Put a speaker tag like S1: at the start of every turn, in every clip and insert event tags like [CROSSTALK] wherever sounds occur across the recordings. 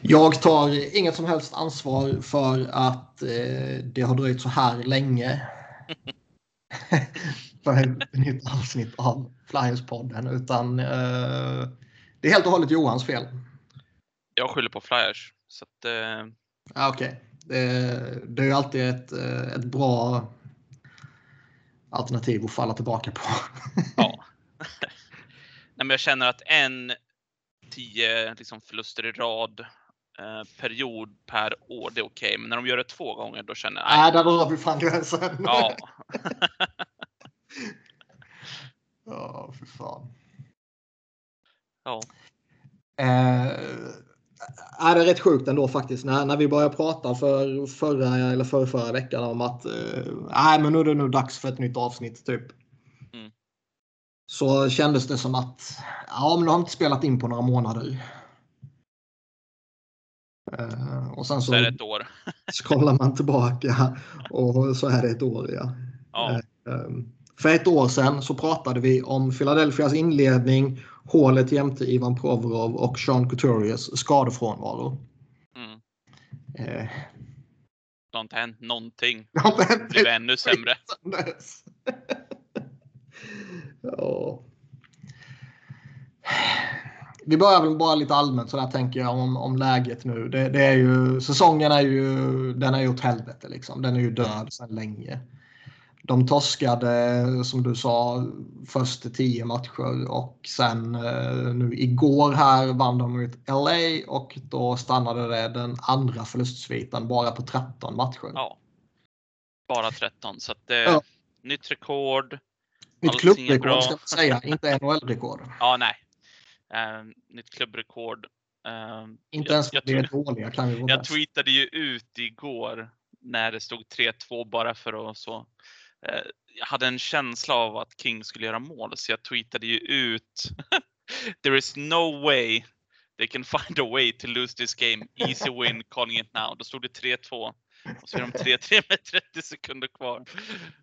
S1: Jag tar inget som helst ansvar för att eh, det har dröjt så här länge. [LAUGHS] för ett nytt avsnitt av Flyers-podden. Utan eh, det är helt och hållet Johans fel.
S2: Jag skyller på Flyers. Så att, eh...
S1: ja, Okej. Okay. Det, det, är ju alltid ett, eh, ett bra alternativ att falla tillbaka på. [LAUGHS]
S2: ja. Nej, men jag känner att en tio liksom, förluster i rad period per år, det är okej. Okay. Men när de gör det två gånger, då känner jag...
S1: Nej, där drar vi fan gränsen.
S2: Ja. [LAUGHS]
S1: Ja, för fan.
S2: Ja.
S1: Eh, är det är rätt sjukt ändå faktiskt när, när vi började prata för förra eller för förra veckan om att eh, men nu är det nog dags för ett nytt avsnitt typ. Mm. Så kändes det som att ja, men du har inte spelat in på några månader. Eh, och sen så,
S2: så är det ett år. [LAUGHS]
S1: scrollar man tillbaka och så är det ett år ja.
S2: ja.
S1: Eh, ehm, för ett år sedan så pratade vi om Philadelphias inledning, hålet jämte Ivan Provorov och Sean Couturiers skadefrånvå.
S2: Mm. Eh. Det har inte hänt någonting.
S1: Det har inte hänt
S2: det blev ännu sämre. [LAUGHS]
S1: ja. Vi börjar väl bara lite allmänt så där tänker jag om, om läget nu. Det, det, är ju, säsongen är ju, den är ju åt helvete liksom. Den är ju död sedan länge. De torskade, som du sa, först tio matcher och sen eh, nu igår här vann de mot LA och då stannade det den andra förlustsviten bara på 13 matcher.
S2: Ja, bara 13 så att det är ja. nytt rekord.
S1: Nytt klubbrekord ska man säga, inte NHL-rekord.
S2: Ja, nej. Uh, nytt klubbrekord. Uh,
S1: inte ens jag, det är dåliga kan vi vara
S2: Jag tweetade ju ut igår när det stod 3-2 bara för att så Eh, jag hade en känsla av att King skulle göra mål så jag tweetade ju ut [LAUGHS] There is no way they can find a way to lose this game. Easy win, [LAUGHS] calling it now. Då stod det 3-2. Och så är de [LAUGHS] 3-3 med 30 sekunder kvar.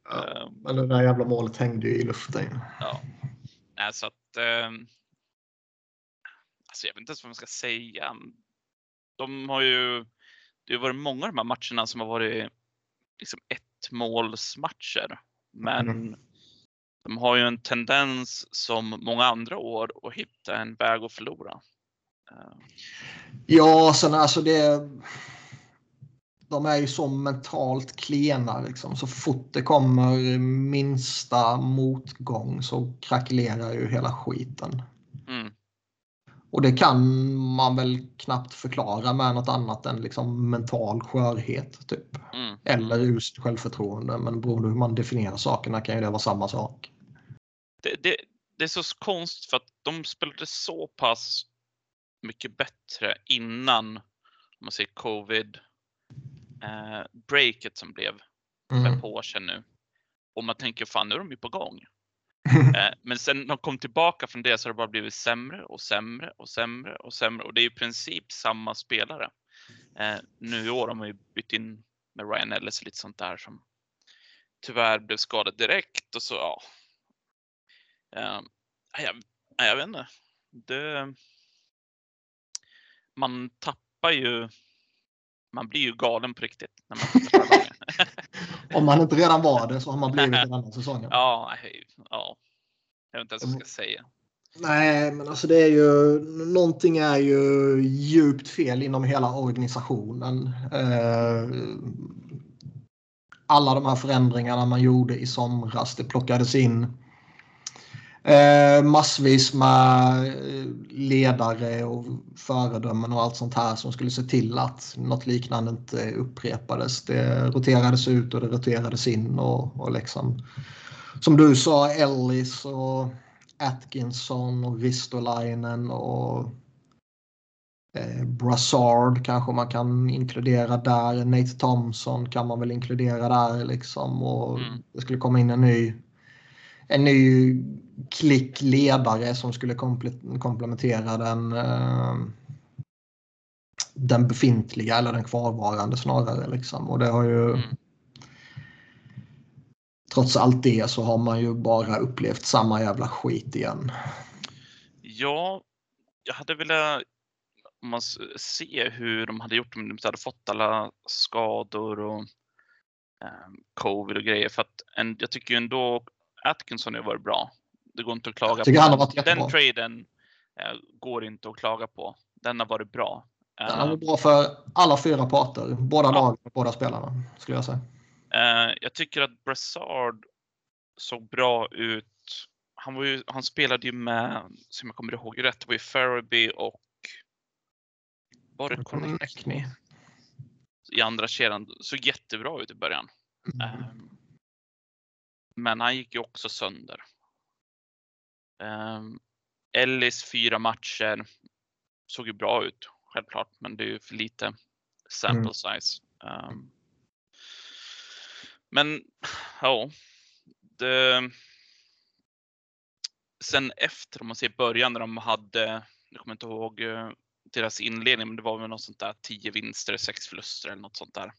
S1: Ja, um, men det där jävla målet hängde ju i luften.
S2: Ja. så att... Um, alltså jag vet inte ens vad man ska säga. De har ju... Det har varit många av de här matcherna som har varit liksom ett målsmatcher. Men mm. de har ju en tendens som många andra år att hitta en väg att förlora.
S1: Eh. Ja, sen alltså det. De är ju så mentalt klena liksom. Så fort det kommer minsta motgång så krackelerar ju hela skiten. Och det kan man väl knappt förklara med något annat än liksom mental skörhet. Typ.
S2: Mm.
S1: Eller just självförtroende. Men beroende på hur man definierar sakerna kan ju det vara samma sak.
S2: Det, det, det är så konstigt för att de spelade så pass mycket bättre innan om man säger covid eh, breaket som blev mm. par år sedan nu. Och man tänker fan nu är de ju på gång. [LAUGHS] Eh, men sen de kom tillbaka från det så har det bara blivit sämre och sämre och sämre och sämre och det är i princip samma spelare. Eh, nu i år har man ju bytt in med Ryan Ellis och lite sånt där som tyvärr blev skadad direkt och så ja. Ehm, jag, jag vet inte. Det, man tappar ju. Man blir ju galen på riktigt. När man [LAUGHS] [LAUGHS]
S1: Om man inte redan var det så har man blivit den andra säsongen.
S2: Ja, ja. Jag vet inte ens vad jag ska säga.
S1: Nej, men alltså det är ju någonting är ju djupt fel inom hela organisationen. Eh, alla de här förändringarna man gjorde i somras, det plockades in massvis med eh, ledare och föredömen och allt sånt här som skulle se till att något liknande inte upprepades. Det roterades ut och det roterades in och, och liksom som du sa, Ellis och Atkinson och Ristolainen och eh, Brassard kanske man kan inkludera där. Nate Thompson kan man väl inkludera där liksom. Och mm. Det skulle komma in en ny, en ny klick ledare som skulle komplementera den, eh, den befintliga eller den kvarvarande snarare. Liksom. Och det har ju mm trots allt det så har man ju bara upplevt samma jävla skit igen.
S2: Ja, jag hade velat man ser hur de hade gjort om de inte hade fått alla skador och eh, covid och grejer. För att en, jag tycker ju ändå Atkinson har varit bra. Det går inte att klaga
S1: på.
S2: Den traden eh, går inte att klaga på. Den har varit bra.
S1: Den har varit bra för alla fyra parter. Båda ja. lagen och båda spelarna skulle jag säga.
S2: Eh, jag tycker att Brassard såg bra ut. Han, ju, han spelade ju med, som jag kommer ihåg rätt, det var ju Faraby och var det Connectney? I andra kedjan. Såg jättebra ut i början. Mm. Um, men han gick ju också sönder. Um, Ellis fyra matcher. Såg ju bra ut, självklart, men det är ju för lite sample mm. size. Um, men ja, det, sen efter, om man ser början när de hade, jag kommer inte ihåg eh, deras inledning, men det var väl något sånt där 10 vinster, 6 förluster eller något sånt där.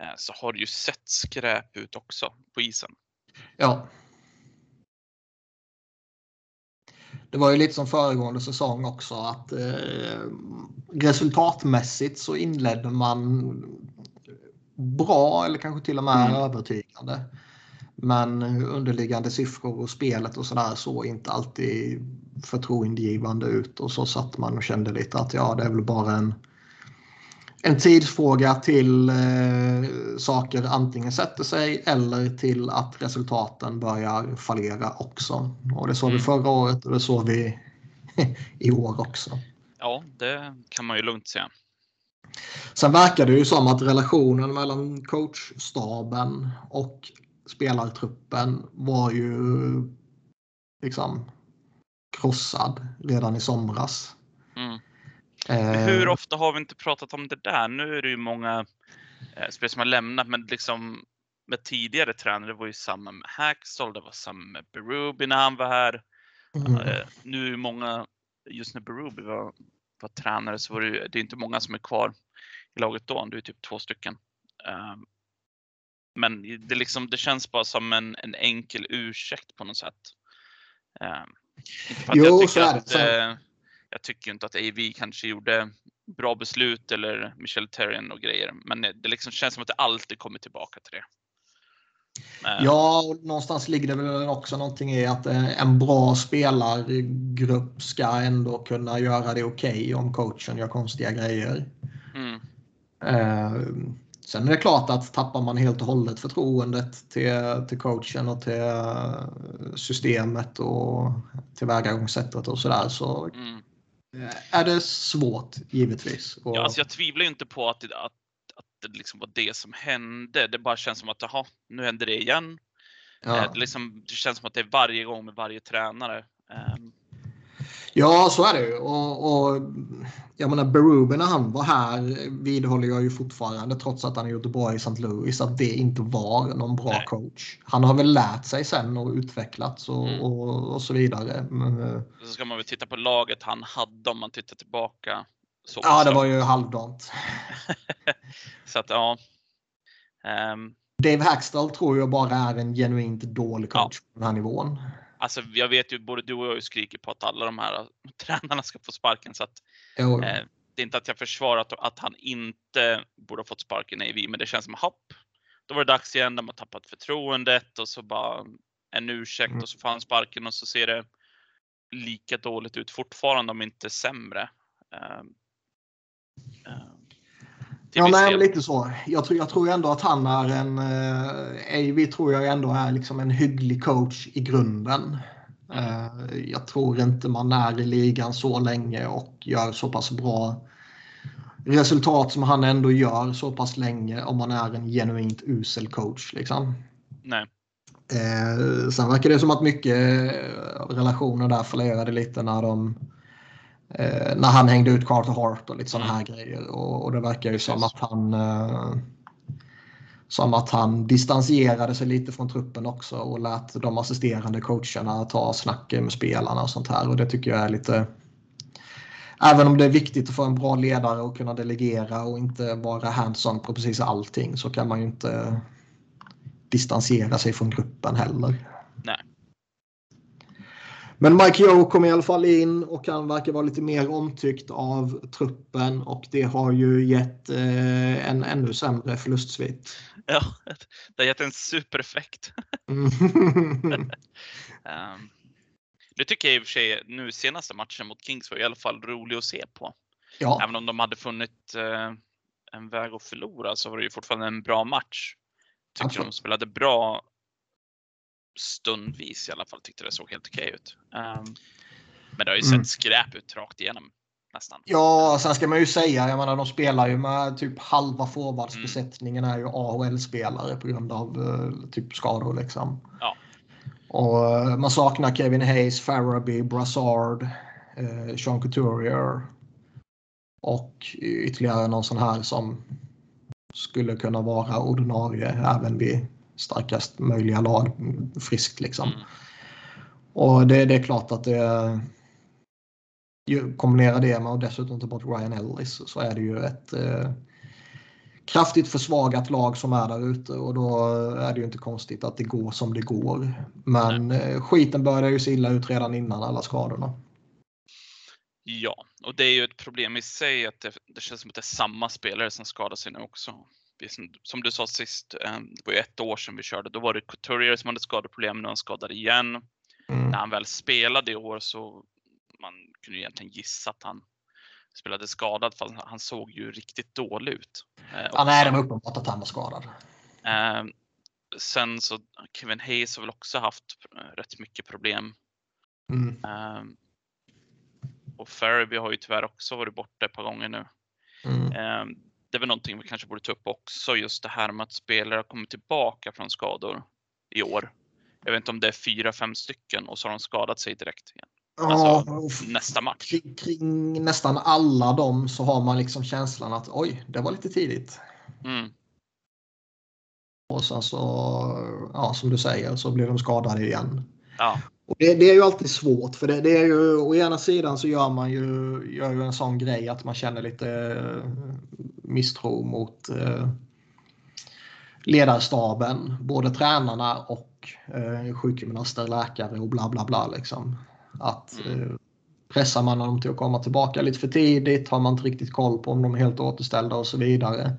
S2: Eh, så har det ju sett skräp ut också på isen.
S1: Ja. Det var ju lite som föregående säsong också att eh, resultatmässigt så inledde man bra eller kanske till och med mm. övertygande. Men underliggande siffror och spelet och sådär såg inte alltid förtroendegivande ut och så satt man och kände lite att ja, det är väl bara en, en tidsfråga till eh, saker antingen sätter sig eller till att resultaten börjar fallera också. Och det såg mm. vi förra året och det såg vi [LAUGHS] i år också.
S2: Ja, det kan man ju lugnt säga.
S1: Sen verkar det ju som att relationen mellan coachstaben och spelartruppen var ju liksom krossad redan i somras.
S2: Mm. Eh, Hur ofta har vi inte pratat om det där? Nu är det ju många eh, spelare som har lämnat, men liksom med tidigare tränare, det var ju samma med Hackstall, det var samma med Berubi när han var här. Mm. Eh, nu är det många, just när Berubi var, var tränare så var det, det är inte många som är kvar i laget då, det är typ två stycken. Men det, liksom, det känns bara som en, en enkel ursäkt på något sätt. Jo, tycker att, uh, jag tycker inte att AV kanske gjorde bra beslut eller Michel Terrien och grejer. Men det liksom känns som att det alltid kommer tillbaka till det.
S1: Uh, ja, och någonstans ligger det väl också någonting i att en bra spelargrupp ska ändå kunna göra det okej okay om coachen gör konstiga grejer. Mm. Sen är det klart att tappar man helt och hållet förtroendet till, till coachen och till eh, systemet och tillvägagångssättet och sådär så mm. Är det svårt givetvis.
S2: Och... Ja, alltså jag tvivlar inte på att, att, att det liksom var det som hände. Det bara känns som att aha, nu händer det igen. Ja. Eh, det, liksom, det känns som att det är varje gång med varje tränare. Um,
S1: Ja, så är det ju. Och, och, jag menar, Berube när han var här vidhåller jag ju fortfarande, trots att han gjort det bra i St. Louis, att det inte var någon bra Nej. coach. Han har väl lärt sig sen och utvecklats och, mm. och, och, så vidare. Men,
S2: eh, så ska man väl titta på laget han hade om man tittar tillbaka.
S1: Så ja, det var ju halvdant. [LAUGHS]
S2: så att, ja.
S1: Um, Dave Hackstall tror jag bara är en genuint dålig coach ja. på den här nivån.
S2: Alltså, jag vet ju, både du och jag skriker på att alla de här [LAUGHS] tränarna ska få sparken. Så att, eh, det är inte att jag försvarar att, att han inte borde ha fått sparken i AV, men det känns som hopp. Då var det dags igen, de har tappat förtroendet och så bara en ursäkt mm. och så får han sparken och så ser det lika dåligt ut fortfarande, om inte sämre. Uh,
S1: uh, Ja, nej, lite så. Jag tror, jag tror ändå att han är en... Eh, Avi tror jag ändå är liksom en hygglig coach i grunden. Eh, jag tror inte man är i ligan så länge och gör så pass bra resultat som han ändå gör så pass länge om man är en genuint usel coach. Liksom.
S2: Nej.
S1: Eh, sen verkar det som att mycket relationer där fallerade lite när de eh, när han hängde ut Carter Hart och lite sådana här grejer. Och, och det verkar ju som att han eh, som att han distanserade sig lite från truppen också och lät de assisterande coacherna ta snacket med spelarna och sånt här. Och det tycker jag är lite... Även om det är viktigt att få en bra ledare och kunna delegera och inte vara hands-on på precis allting så kan man ju inte distansera sig från gruppen heller.
S2: Nej.
S1: Men Mike Joe kom i alla fall in och han verkar vara lite mer omtyckt av truppen och det har ju gett eh, en ännu sämre förlustsvit.
S2: Ja, [LAUGHS] det har gett en supereffekt. Um, [LAUGHS] det tycker jag i och för sig nu senaste matchen mot Kings var i alla fall rolig att se på.
S1: ja,
S2: Även om de hade funnit eh, en väg att förlora så var det ju fortfarande en bra match. Tyckte
S1: Absolut.
S2: de spelade bra stundvis i alla fall. Tyckte det såg helt okej ut. Um, men det har ju
S1: Mm.
S2: sett skräp ut rakt igenom nästan.
S1: ja, sen ska man ju säga, jag menar de spelar ju med typ halva forwardsbesättningen är ju AHL-spelare på grund av eh, typ skador liksom.
S2: Ja.
S1: Och eh, man saknar Kevin Hayes, Farabee, Brassard, eh, Sean Couturier och ytterligare någon sån här som skulle kunna vara ordinarie även vid starkast möjliga lag friskt liksom.
S2: Mm.
S1: Och det, det är klart att det kombinera det med och dessutom ta bort Ryan Ellis så är det ju ett eh, kraftigt försvagat lag som är där ute och då är det ju inte konstigt att det går som det går. Men eh, skiten började ju se illa ut redan innan alla skadorna.
S2: Ja, och det är ju ett problem i sig att det, det känns som att det är samma spelare som skadar sig nu också. Som, du sa sist, eh, det var ju ett år sedan vi körde, då var det Couturier som hade skadeproblem, nu han skadad igen.
S1: Mm.
S2: När han väl spelade i år så man kunde ju egentligen gissa att han spelade skadad för han såg ju riktigt dålig ut. Eh,
S1: Ja, nej, det var uppenbart att han var skadad.
S2: Eh, sen så Kevin Hayes har väl också haft eh, rätt mycket problem.
S1: Mm.
S2: Eh, och Farabee har ju tyvärr också varit borta ett par gånger nu.
S1: Mm.
S2: Det är väl någonting vi kanske borde ta upp också, just det här med att spelare har kommit tillbaka från skador i år. Jag vet inte om det är fyra, fem stycken och så har de skadat sig direkt igen. Alltså,
S1: Ja,
S2: nästa match.
S1: kring, kring nästan alla dem så har man liksom känslan att oj, det var lite tidigt.
S2: Mm,
S1: Och sen så, ja som du säger, så blir de skadade igen.
S2: ja,
S1: Och det, det är ju alltid svårt för det, det är ju å ena sidan så gör man ju, gör ju en sån grej att man känner lite eh, misstro mot eh, ledarstaben, både tränarna och eh, sjukgymnaster, läkare och bla bla bla liksom. Att
S2: Mm.
S1: eh, pressar man dem till att komma tillbaka lite för tidigt, har man inte riktigt koll på om de är helt återställda och så vidare.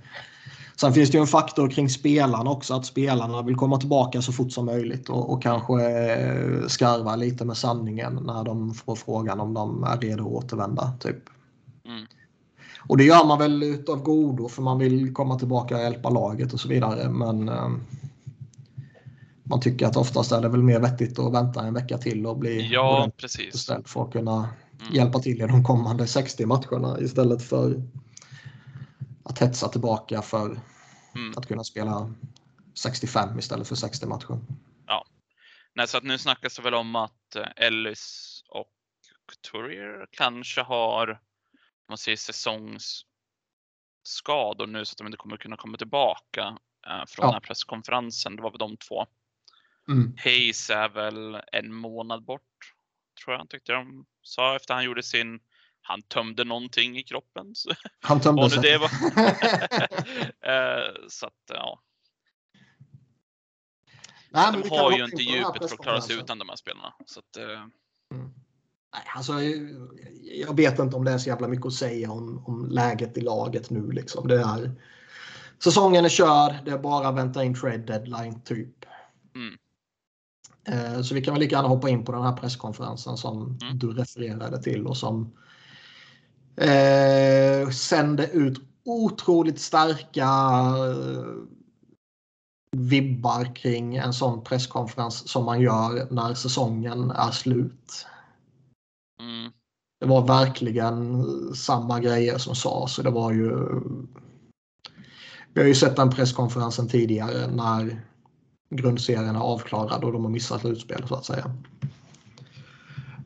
S1: Sen finns det ju en faktor kring spelarna också, att spelarna vill komma tillbaka så fort som möjligt och, och kanske eh, skarva lite med sanningen när de får frågan om de är redo att återvända. Typ.
S2: mm,
S1: Och det gör man väl utav godo för man vill komma tillbaka och hjälpa laget och så vidare. Men eh, man tycker att oftast är det väl mer vettigt att vänta en vecka till och bli
S2: ja precis.
S1: för att kunna
S2: Mm.
S1: hjälpa till i de kommande 60 matcherna istället för att hetsa tillbaka för
S2: Mm.
S1: att kunna spela 65 istället för 60 matcher.
S2: Nej, så att nu snackas det väl om att eh, Ellis och Couturier kanske har, man säger säsongsskador nu så att de inte kommer kunna komma tillbaka eh, från
S1: Ja.
S2: den här presskonferensen. Det var väl de två.
S1: Mm.
S2: Hayes är väl en månad bort, tror jag tyckte de sa efter han gjorde sin, han tömde någonting i kroppen. Så,
S1: Han tömde sig.
S2: det var. [LAUGHS] Eh, så att ja,
S1: Nej, men vi
S2: de
S1: kan
S2: har ju
S1: in
S2: inte djupet för att klara sig utan de här spelarna. Så att, eh,
S1: Nej, alltså, jag vet inte om det är så jävla mycket att säga om, om läget i laget nu. Liksom. Det är, säsongen är körd, det är bara att vänta in trade deadline typ.
S2: Mm.
S1: Eh, Så vi kan väl lika gärna hoppa in på den här presskonferensen som
S2: Mm.
S1: du refererade till och som eh, sände ut otroligt starka eh, vibbar kring en sån presskonferens som man gör när säsongen är slut.
S2: mm,
S1: Det var verkligen samma grejer som sades. Det var ju... Vi har ju sett den presskonferensen tidigare när grundserien är avklarad och de har missat slutspel så att säga.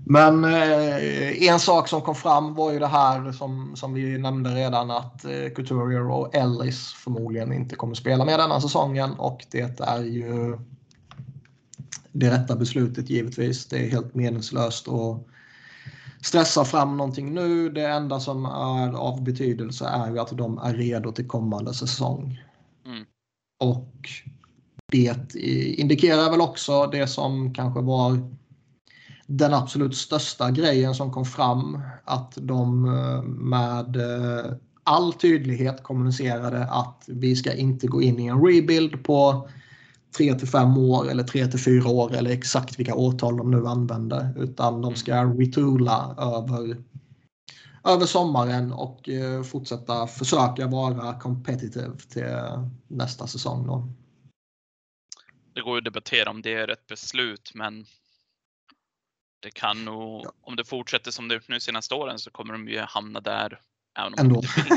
S1: Men eh, en sak som kom fram var ju det här som, som vi nämnde redan att eh, Couturier och Ellis förmodligen inte kommer spela med denna säsongen och det är ju det rätta beslutet givetvis. Det är helt meningslöst att stressa fram någonting nu. Det enda som är av betydelse är ju att de är redo till kommande säsong.
S2: Mm.
S1: Och det indikerar väl också det som kanske var den absolut största grejen som kom fram att de eh, med eh, all tydlighet kommunicerade att vi ska inte gå in i en rebuild på 3 till 5 år eller 3 till 4 år eller exakt vilka årtal de nu använder utan de ska retoola över, över sommaren och eh, fortsätta försöka vara competitive till nästa säsong. Då.
S2: Det går ju att debattera om det är rätt beslut men det kan nog, ja. om det fortsätter som det gjort nu senaste åren så kommer de ju hamna där även om Ändå. de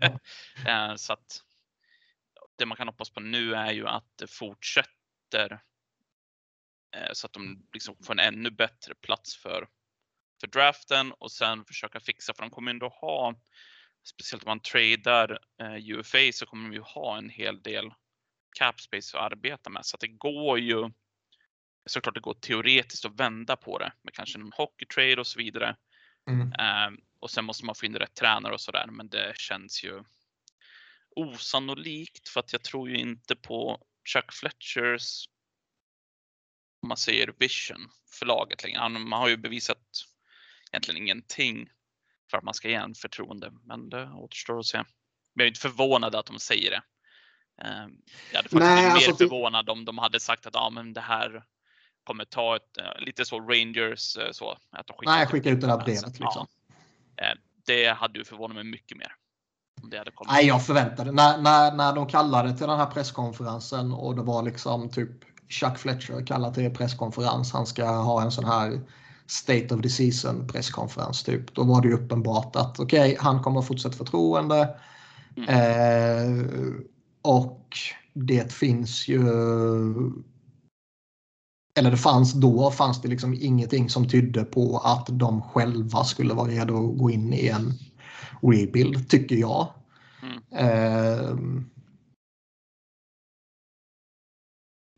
S2: det. [LAUGHS] Eh, så att det man kan hoppas på nu är ju att det fortsätter eh, så att de liksom får en ännu bättre plats för, för draften och sen försöka fixa, för de kommer ändå ha, speciellt om man tradar eh, UFA så kommer de ju ha en hel del cap space att arbeta med. Så att det går ju såklart det går teoretiskt att vända på det med kanske en hockeytrade och så vidare. Mm. Um, och sen måste man få in rätt tränare och sådär, men det känns ju osannolikt för att jag tror ju inte på Chuck Fletchers, om man säger vision för laget längre. Man har ju bevisat egentligen ingenting för att man ska ge en förtroende, men det återstår att se. Jag är inte förvånad att de säger det. Ehm, jag hade faktiskt Nej, blivit alltså, mer förvånad om de hade sagt att ja, men det här kommer ta ett, eh, lite så Rangers eh, så. Att
S1: de Nej, skicka ut det där brevet liksom.
S2: Ja. Eh, det hade ju förvånat mig mycket mer.
S1: Om det hade kommit. Nej, jag förväntade när, när, när de kallade till den här presskonferensen och det var liksom typ Chuck Fletcher kallar till presskonferens. Han ska ha en sån här State of the Season presskonferens typ. Då var det ju uppenbart att okej, okay, han kommer fortsätta förtroende. Mm. Eh, och det finns ju eller det fanns då fanns det liksom ingenting som tydde på att de själva skulle vara redo att gå in i en rebuild, tycker jag. Mm. Eh,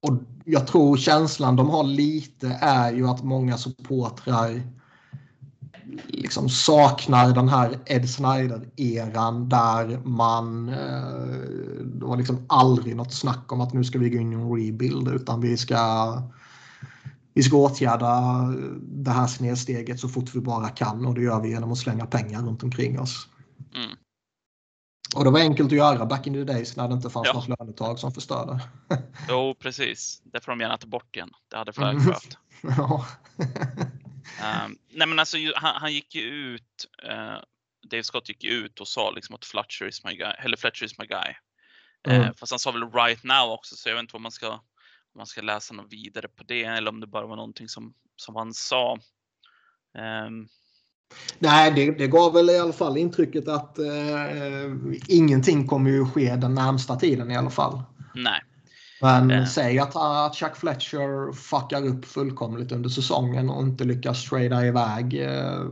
S1: och jag tror känslan de har lite är ju att många supportrar liksom saknar den här Ed Snyder-eran där man... Eh, det var liksom aldrig något snack om att nu ska vi gå in i en rebuild utan vi ska vi ska åtgärda det här snedsteget så fort vi bara kan och det gör vi genom att slänga pengar runt omkring oss. Mm. Och det var enkelt att göra back in the days när det inte fanns ja. något lönetag som förstörde.
S2: jo, precis. Det får de gärna ta bort igen. Det hade [LAUGHS] Flagcraft. ja. um, nej, men alltså, han, han gick ju ut. Uh, Dave Scott gick ut och sa liksom att Fletcher is my guy. Eller Fletcher is my guy. Mm. Uh, fast han sa väl right now också, så jag vet inte vad man ska man ska läsa något vidare på det eller om det bara var någonting som, som han sa. Um...
S1: Nej, det, det gav väl i alla fall intrycket att uh, ingenting kommer ju ske den närmsta tiden i alla fall.
S2: Nej.
S1: Men uh... säg att, att Chuck Fletcher fuckar upp fullkomligt under säsongen och inte lyckas trada iväg uh,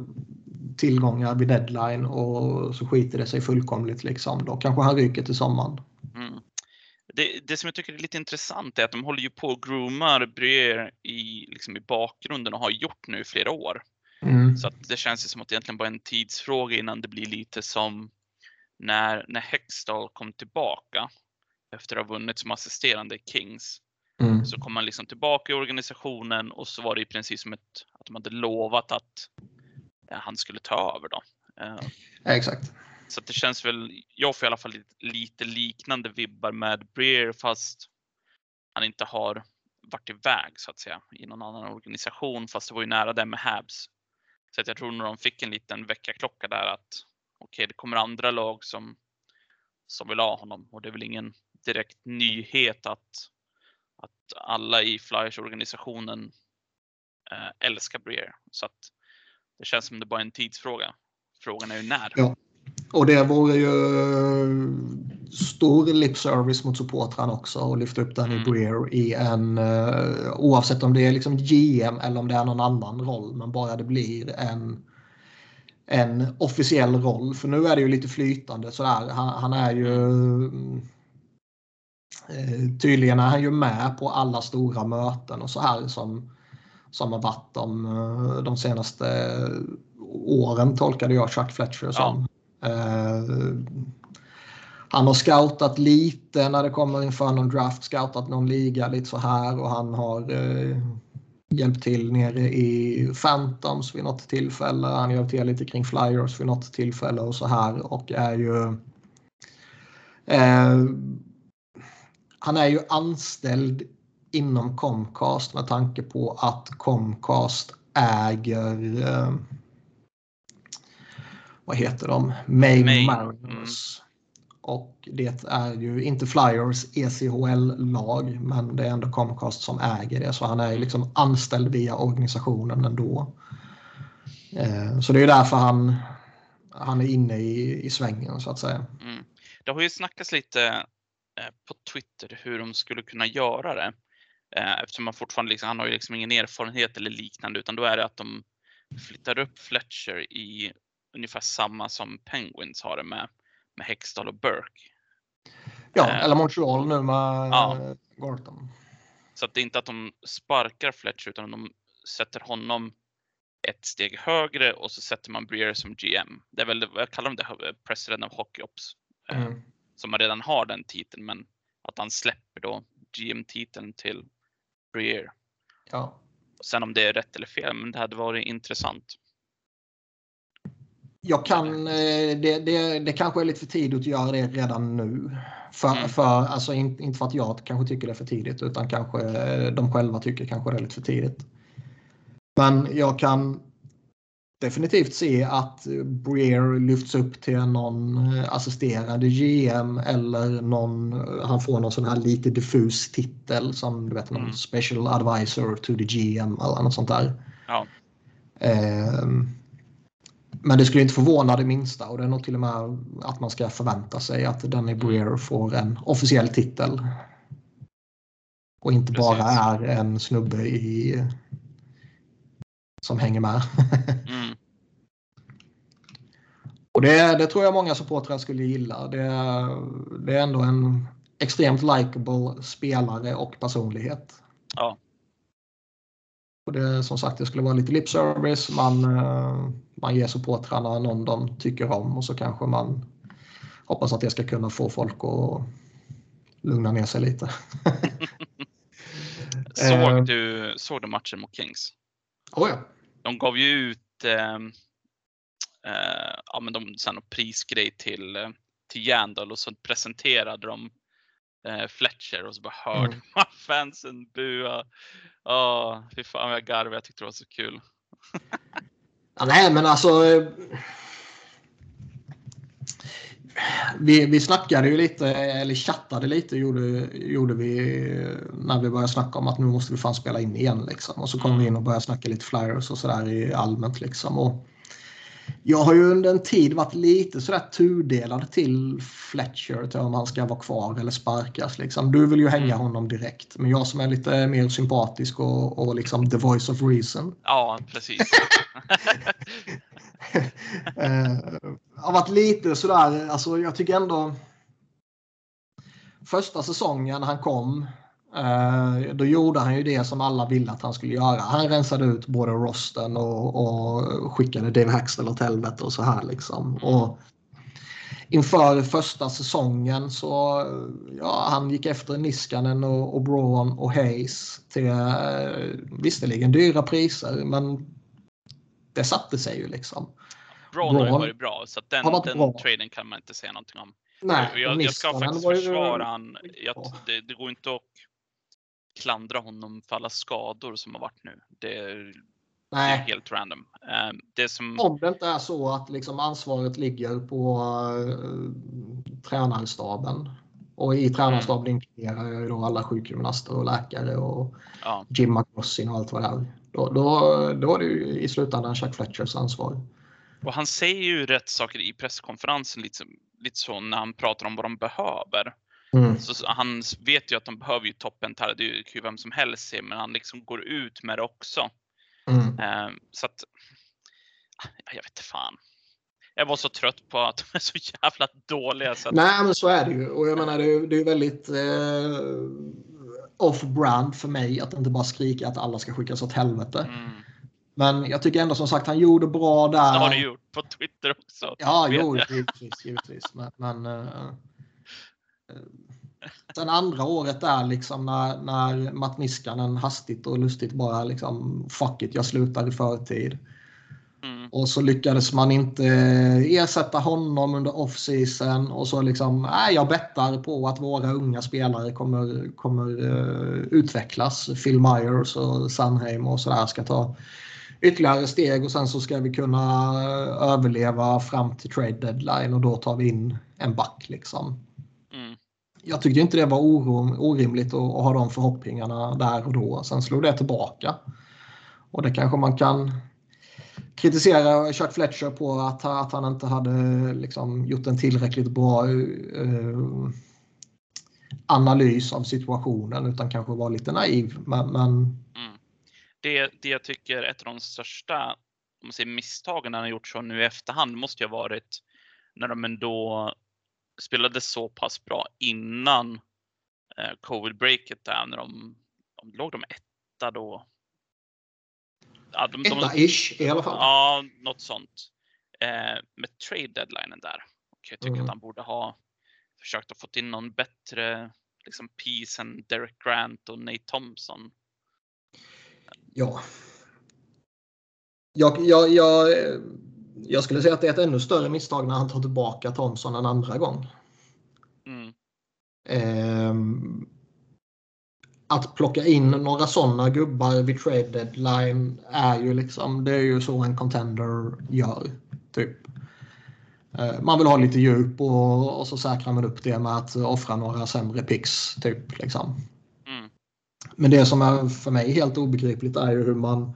S1: tillgångar vid deadline och så skiter det sig fullkomligt liksom. Då kanske han ryker till sommaren. Mm
S2: det, det, som jag tycker är lite intressant är att de håller ju på och groomar Breer i, liksom i bakgrunden och har gjort nu i flera år. Mm. Så att det känns ju som att det egentligen bara är en tidsfråga innan det blir lite som när, när Hextall kom tillbaka efter att ha vunnit som assisterande i Kings. Mm. Så kom han liksom tillbaka i organisationen och så var det i princip som ett, att de hade lovat att ja, han skulle ta över då.
S1: Uh, ja, exakt.
S2: Så det känns väl, jag får i alla fall lite, lite liknande vibbar med Breer fast han inte har varit iväg så att säga i någon annan organisation fast det var ju nära det med Habs. Så att jag tror när de fick en liten väckarklocka där att okej, okay, det kommer andra lag som, som vill ha honom och det är väl ingen direkt nyhet att, att alla i Flyers organisationen eh, älskar Breer. Så att det känns som det bara är en tidsfråga. Frågan är ju när.
S1: Ja. Och det vore ju stor lipservice mot supportrarna också att lyfta upp den mm. i Breer i en uh, oavsett om det är liksom GM eller om det är någon annan roll men bara det blir en en officiell roll för nu är det ju lite flytande sådär. Han, han är ju uh, tydligen är han ju med på alla stora möten och så här som som har varit de, eh, de senaste åren tolkade jag Chuck Fletcher som. Eh, han har scoutat lite när det kommer inför någon draft, scoutat någon liga lite så här och han har eh, hjälpt till nere i Phantoms vid något tillfälle. Han hjälpt till lite kring Flyers vid något tillfälle och så här och är ju eh, han är ju anställd inom Comcast med tanke på att Comcast äger eh, vad heter de? Maine,
S2: Maine,
S1: Mariners. Och det är ju inte Flyers ECHL-lag men det är ändå Comcast som äger det så han är liksom anställd via organisationen ändå. Eh, så det är därför han, han är inne i, i svängen så att säga.
S2: Mm. Det har ju snackats lite eh, på Twitter hur de skulle kunna göra det. Eh, eftersom man fortfarande liksom, han har ju liksom ingen erfarenhet eller liknande utan då är det att de flyttar upp Fletcher i ungefär samma som Penguins har det med, med Hextall och Burke.
S1: Ja,
S2: Eh,
S1: eller Montreal nu med
S2: ja.
S1: Gorton.
S2: Så att det är inte att de sparkar Fletcher utan de sätter honom ett steg högre och så sätter man Breer som GM. Det är väl, jag kallar dem det, president of Hockey Ops. eh,
S1: Mm.
S2: Som man redan har den titeln men att han släpper då GM-titeln till Breer.
S1: Ja.
S2: Och sen om det är rätt eller fel, men det hade varit intressant.
S1: Jag kan, eh, det, det, det kanske är lite för tidigt att göra det redan nu. För,
S2: Mm.
S1: för, alltså in, inte för att jag kanske tycker det är för tidigt utan kanske eh, de själva tycker kanske det är lite för tidigt. Men jag kan definitivt se att Breer lyfts upp till någon eh, assisterande GM eller någon, han får någon sån här lite diffus titel som du vet någon
S2: Mm.
S1: special advisor to the GM eller något sånt där.
S2: Ja,
S1: Ehm, Men det skulle inte förvåna det minsta och det är nog till och med att man ska förvänta sig att Danny Breer får en officiell titel. Och inte bara
S2: Precis.
S1: är en snubbe i som hänger med. [LAUGHS]
S2: mm,
S1: och det, det tror jag många supportrar skulle gilla. Det, det är ändå en extremt likable spelare och personlighet.
S2: ja,
S1: Och det, som sagt, det skulle vara lite lip service. Man, eh, man ger supportrarna någon de tycker om och så kanske man hoppas att det ska kunna få folk att lugna ner sig lite. [LAUGHS]
S2: Såg
S1: Eh.
S2: du, såg du matchen mot Kings?
S1: Oh ja.
S2: De gav ju ut ehm, eh, ja, men de, sen prisgrej till, eh, till Jandal och så presenterade de eh, Fletcher och så bara hörde
S1: Mm. [LAUGHS]
S2: man fansen bua. Ja, fy fan vad jag garvade. Jag tyckte det var så kul.
S1: ja nej, men alltså. eh, Vi, vi snackade ju lite, eller chattade lite gjorde, gjorde vi när vi började snacka om att nu måste vi fan spela in igen. Liksom. Och så kom vi in och började snacka lite flyers och sådär i allmänt. Liksom. Och jag har ju under en tid varit lite sådär tudelad till Fletcher till om han ska vara kvar eller sparkas. Liksom. Du vill ju hänga
S2: Mm.
S1: honom direkt. Men jag som är lite mer sympatisk och, och liksom the voice of reason.
S2: Ja, precis. [LAUGHS]
S1: eh, har varit lite sådär, alltså jag tycker ändå första säsongen han kom eh, då gjorde han ju det som alla ville att han skulle göra. Han rensade ut både rosten och, och skickade Dave Haxtell åt helvete och så här liksom. Och inför första säsongen så ja, han gick efter Niskanen och, och Braun och Hayes till eh, visserligen dyra priser men det satte sig ju liksom.
S2: Braun har ju
S1: Braun
S2: varit bra, så den, den
S1: bra.
S2: traden kan man inte säga någonting om.
S1: Nej,
S2: jag, jag ska faktiskt
S1: var ju-
S2: försvara han. Jag,
S1: Ja.
S2: det, det går inte att klandra honom för alla skador som har varit nu. Det är, det är helt random. Eh, Det som,
S1: om det inte är så att liksom ansvaret ligger på uh, tränarstaben. Och i tränarstaben inkluderar jag ju då alla sjukgymnaster och läkare och
S2: ja,
S1: Jim McCrossin och allt vad det är. Då, då, då är det ju i slutändan Chuck Fletchers ansvar.
S2: och han säger ju rätt saker i presskonferensen lite, som- lite så när han pratar om vad de behöver.
S1: Mm.
S2: Så, han vet ju att de behöver ju toppen här. Det är ju vem som helst se, men han liksom går ut med det också.
S1: Mm.
S2: Eh, så att, ah, jag vet inte fan. Jag var så trött på att de är så jävla dåliga. Så att,
S1: Nej, men så är det ju. Och jag menar, det är ju det är ju väldigt eh, off-brand för mig att inte bara skrika att alla ska skickas åt helvete.
S2: mm,
S1: Men jag tycker ändå som sagt han gjorde bra där.
S2: det har du gjort på Twitter också.
S1: Ja, jo, givetvis. givetvis. Men, men eh, Sen andra året där liksom när, när Matt Niskanen hastigt och lustigt bara liksom fuck it, jag slutar i förtid.
S2: Mm.
S1: Och så lyckades man inte ersätta honom under off-season och så liksom, nej jag bettar på att våra unga spelare kommer, kommer uh, utvecklas. Phil Myers och Sanheim och sådär ska ta ytterligare steg och sen så ska vi kunna överleva fram till trade deadline och då tar vi in en back liksom. Jag tyckte inte det var orimligt att, att ha de förhoppningarna där och då. Sen slog det tillbaka. Och det kanske man kan kritisera Chuck Fletcher på att, att han inte hade liksom, gjort en tillräckligt bra uh, analys av situationen utan kanske var lite naiv. Men, men...
S2: Mm. Det, det jag tycker är ett av de största om man säger, misstagen han har gjort så nu i efterhand måste ju ha varit när de ändå spelade så pass bra innan eh, covid-breaket där när de, de låg de etta då
S1: Ja, de, Etta-ish i alla fall.
S2: Ja, något sånt. Eh, med trade deadlinen där. Och jag tycker mm. att han borde ha försökt att få in någon bättre liksom, piece än Derek Grant och Nate Thompson.
S1: Ja. Jag, jag, jag, jag skulle säga att det är ett ännu större misstag när han tar tillbaka Thompson en andra gång.
S2: Mm.
S1: Um, att plocka in några sådana gubbar vid trade deadline är ju liksom, det är ju så en contender gör. Typ. Eh, man vill ha lite djup och, och så säkrar man upp det med att offra några sämre picks. Typ, liksom.
S2: Mm.
S1: Men det som är för mig helt obegripligt är ju hur man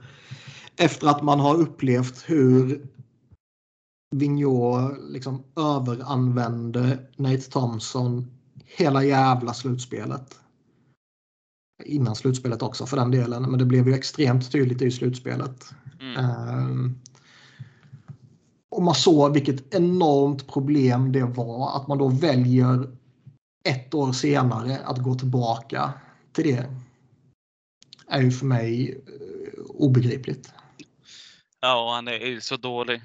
S1: efter att man har upplevt hur Vigneault liksom överanvände Nate Thompson hela jävla slutspelet innan slutspelet också för den delen. Men det blev ju extremt tydligt i slutspelet.
S2: Mm.
S1: Um, och man såg vilket enormt problem det var att man då väljer ett år senare att gå tillbaka till det. är ju för mig uh, obegripligt.
S2: Ja, han är ju så dålig.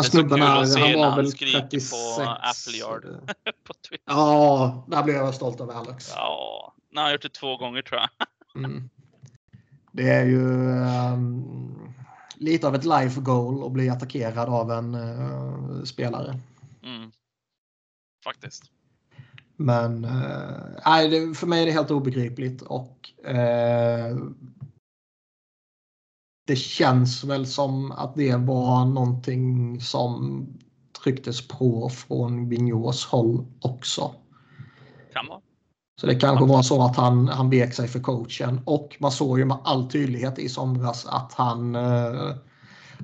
S1: Men snubben här, han var väl
S2: 36. på Apple Yard. [LAUGHS]
S1: på ja, där blev jag stolt över Alex.
S2: Ja, han har gjort det två gånger tror jag. [LAUGHS]
S1: Mm. Det är ju um, lite av ett life goal att bli attackerad av en uh, spelare.
S2: Mm. Faktiskt.
S1: Men uh, det, för mig är det helt obegripligt och uh, det känns väl som att det var någonting som trycktes på från Vignors håll också.
S2: Kan vara.
S1: Så det kanske var så att han, han vek sig för coachen och man såg ju med all tydlighet i somras att han, eh,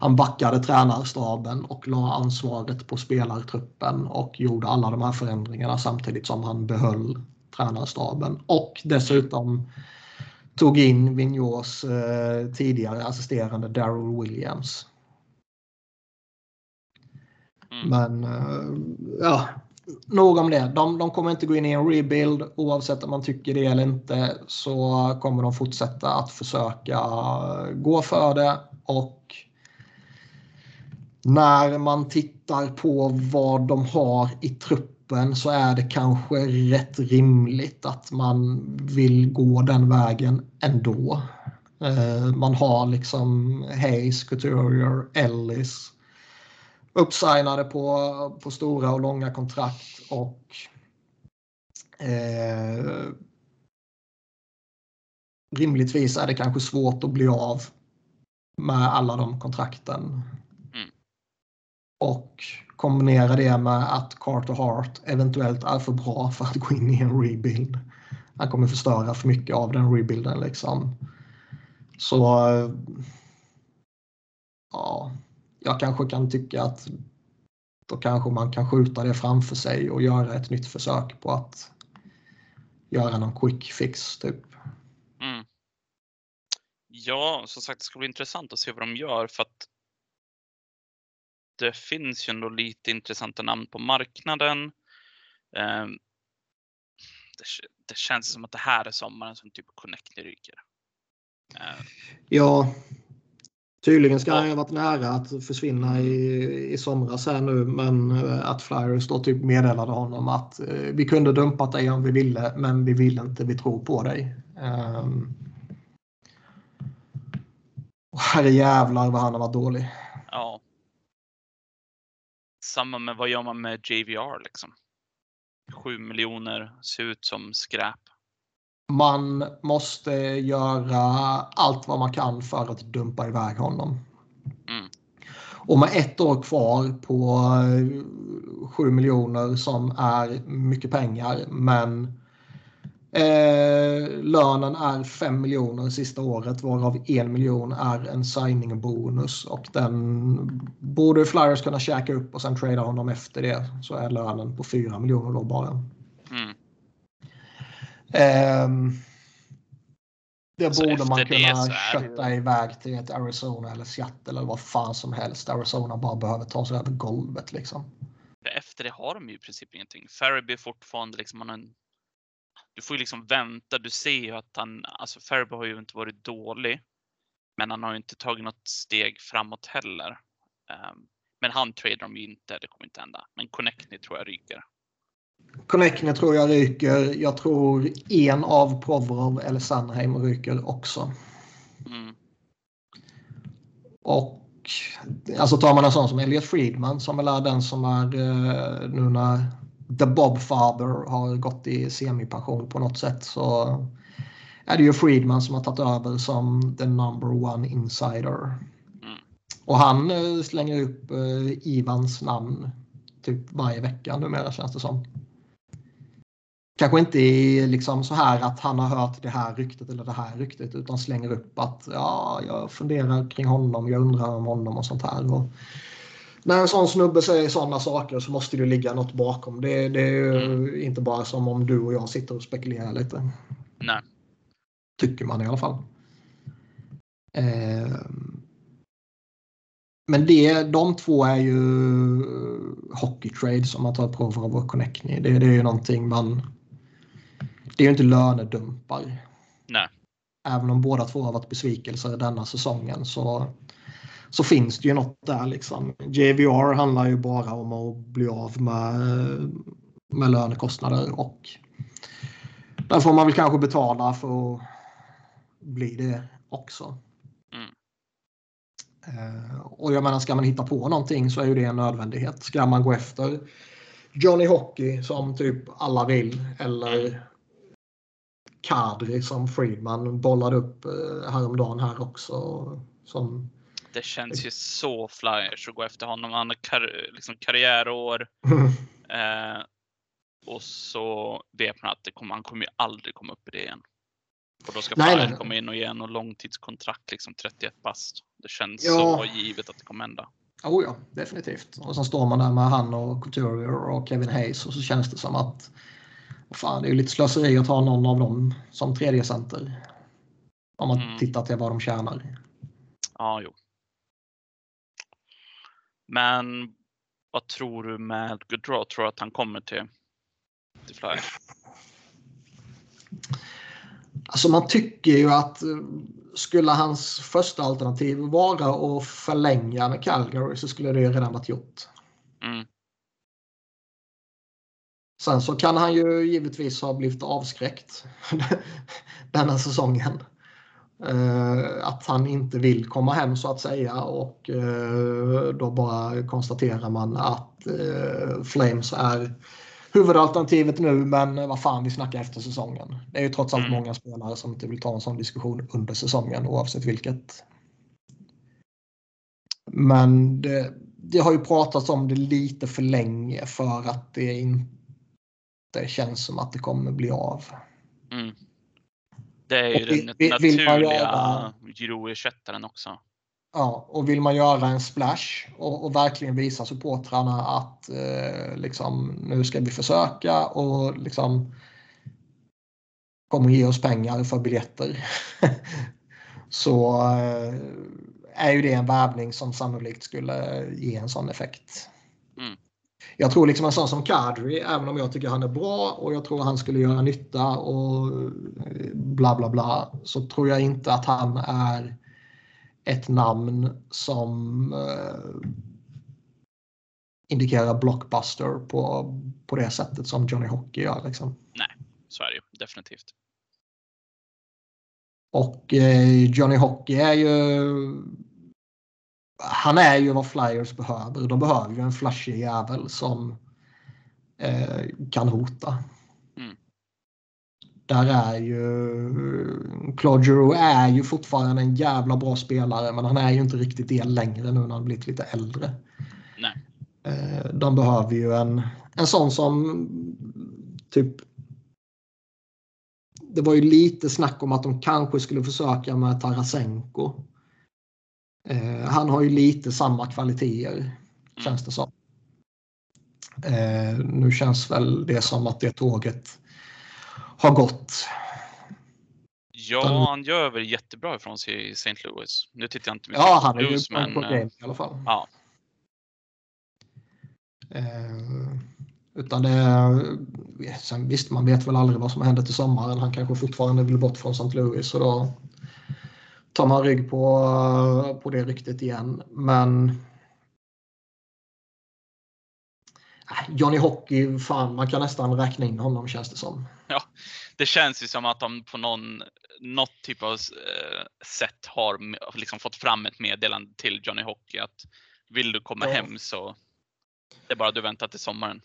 S1: han backade tränarstaben och la ansvaret på spelartruppen och gjorde alla de här förändringarna samtidigt som han behöll tränarstaben och dessutom tog in Vigneaus eh, tidigare assisterande Daryl Williams. Mm. Men eh, ja, nog om det. De, de kommer inte gå in i en rebuild oavsett om man tycker det eller inte så kommer de fortsätta att försöka gå för det och när man tittar på vad de har i truppen så är det kanske rätt rimligt att man vill gå den vägen ändå. Eh, man har liksom Hayes, Couturier, Ellis uppsignade på, på stora och långa kontrakt och eh, rimligtvis är det kanske svårt att bli av med alla de kontrakten.
S2: Mm.
S1: Och kombinera det med att Carter Hart eventuellt är för bra för att gå in i en rebuild. Han kommer förstöra för mycket av den rebuilden liksom. Så ja, jag kanske kan tycka att då kanske man kan skjuta det framför sig och göra ett nytt försök på att göra någon quick fix typ.
S2: Mm. Ja, som sagt, det ska bli intressant att se vad de gör för att det finns ju ändå lite intressanta namn på marknaden. Ehm, det, det känns som att det här är sommaren som typ Connectly ryker.
S1: Ja, Tydligen ska han ha varit nära att försvinna i, i somras här nu men eh, att Flyers då typ meddelade honom att eh, vi kunde dumpat dig om vi ville men vi vill inte, vi tror på dig. Um, herre jävlar vad han har varit dålig.
S2: Ja. Samma med vad gör man med JVR liksom? 7 miljoner, ser ut som skräp.
S1: Man måste göra allt vad man kan för att dumpa iväg honom.
S2: Mm.
S1: Och med ett år kvar på 7 miljoner som är mycket pengar men eh, lönen är 5 miljoner sista året varav 1 miljon är en signing bonus och den borde Flyers kunna käka upp och sen trada honom efter det så är lönen på 4 miljoner då bara.
S2: Mm.
S1: Um, det
S2: Så
S1: borde man kunna
S2: är det
S1: kötta iväg till ett Arizona eller Seattle eller vad fan som helst. Arizona bara behöver ta sig över golvet liksom.
S2: Efter det har de ju i princip ingenting. Är fortfarande liksom, han har en, du får ju liksom vänta. Du ser ju att han, alltså Farabee har ju inte varit dålig. Men han har ju inte tagit något steg framåt heller. Ehm, men han tradar de ju inte, det kommer inte hända. Men Connectney tror jag ryker.
S1: Connectne tror jag ryker. Jag tror en av Provorov eller Sandheim ryker också.
S2: Mm.
S1: Och alltså tar man en sån som Elliot Friedman som väl är den som är eh, nu när The Bob Father har gått i semipension på något sätt så är det ju Friedman som har tagit över som the number one insider.
S2: Mm.
S1: Och han eh, slänger upp eh, Ivans namn typ varje vecka numera känns det som. Kanske inte liksom så här att han har hört det här ryktet eller det här ryktet utan slänger upp att ja, jag funderar kring honom, jag undrar om honom och sånt här. Och när en sån snubbe säger sådana saker så måste det ligga något bakom. Det, det är ju inte bara som om du och jag sitter och spekulerar lite.
S2: Nej.
S1: Tycker man i alla fall. Eh, men det, de två är ju hockey trades om man tar Provorov och Connectney. Det, det är ju någonting man... Det är ju inte lönedumpar.
S2: Nej.
S1: Även om båda två har varit besvikelser denna säsongen så, så finns det ju något där liksom. JVR handlar ju bara om att bli av med, med lönekostnader och där får man väl kanske betala för att bli det också.
S2: Mm.
S1: Eh, och jag menar, ska man hitta på någonting så är ju det en nödvändighet. Ska man gå efter Johnny Hockey som typ alla vill eller Kadri som Friedman bollade upp eh, häromdagen här också. Som,
S2: Det känns ju så flyers att gå efter honom. Han har kar- liksom karriärår. [LAUGHS] Eh, och så vet man att kommer, han kommer ju aldrig komma upp i det igen. Och då ska Flyers komma in och ge något långtidskontrakt, liksom 31 bast. Det känns
S1: Ja.
S2: så givet att det kommer hända.
S1: oh ja, definitivt. Och sen står man där med han och Couturier och Kevin Hayes och så känns det som att fan, det är ju lite slöseri att ha någon av dem som tredje center. Om man
S2: Mm.
S1: tittar till vad de tjänar.
S2: Ja, jo. Men vad tror du med Gaudreau? Tror du att han kommer till, till Flyers?
S1: Alltså man tycker ju att eh, skulle hans första alternativ vara att förlänga med Calgary så skulle det ju redan varit gjort.
S2: Mm.
S1: Sen så kan han ju givetvis ha blivit avskräckt [LAUGHS] denna säsongen. Eh, att han inte vill komma hem så att säga och eh, då bara konstaterar man att eh, Flames är huvudalternativet nu men vad fan vi snackar efter säsongen. Det är ju trots allt
S2: Mm.
S1: många spelare som inte vill ta en sån diskussion under säsongen oavsett vilket. Men det, det har ju pratats om det lite för länge för att det inte känns som att det kommer bli av.
S2: Mm. Det är ju den
S1: vill-
S2: naturliga
S1: göra-
S2: Giroud-ersättaren också.
S1: Ja, och vill man göra en splash och, och verkligen visa supportrarna att eh, liksom, nu ska vi försöka och liksom kommer ge oss pengar för biljetter. [LAUGHS] så eh, är ju det en värvning som sannolikt skulle ge en sån effekt. Jag tror liksom en sån som Kadri, även om jag tycker han är bra och jag tror han skulle göra nytta och eh, bla bla bla, så tror jag inte att han är ett namn som eh, indikerar blockbuster på, på det sättet som Johnny Hockey gör. Liksom.
S2: Nej, så är det ju definitivt.
S1: Och eh, Johnny Hockey är ju... Han är ju vad Flyers behöver. De behöver ju en flashig jävel som eh, kan hota.
S2: Mm.
S1: Där är ju... Claude Giroux är ju fortfarande en jävla bra spelare men han är ju inte riktigt det längre nu när han blivit lite äldre.
S2: Nej.
S1: Eh, de behöver ju en, en sån som typ det var ju lite snack om att de kanske skulle försöka med Tarasenko. Eh, han har ju lite samma kvaliteter, känns det som. Eh, nu känns väl det som att det tåget har gått.
S2: Ja, han gör väl jättebra ifrån sig i St. Louis. Nu tittar jag inte mycket
S1: Ja, han är ju
S2: Blues,
S1: på
S2: men
S1: på
S2: eh,
S1: i alla fall.
S2: ja,
S1: Eh, utan det, sen visst, man vet väl aldrig vad som händer till sommaren. Han kanske fortfarande vill bort från St. Louis och då tar man rygg på, på det ryktet igen. Men äh, Johnny Hockey, fan, man kan nästan räkna in honom känns det som.
S2: det känns ju som att de på någon, något typ av eh, sätt har liksom fått fram ett meddelande till Johnny Hockey att vill du komma
S1: Ja.
S2: hem så det är bara du väntar till sommaren.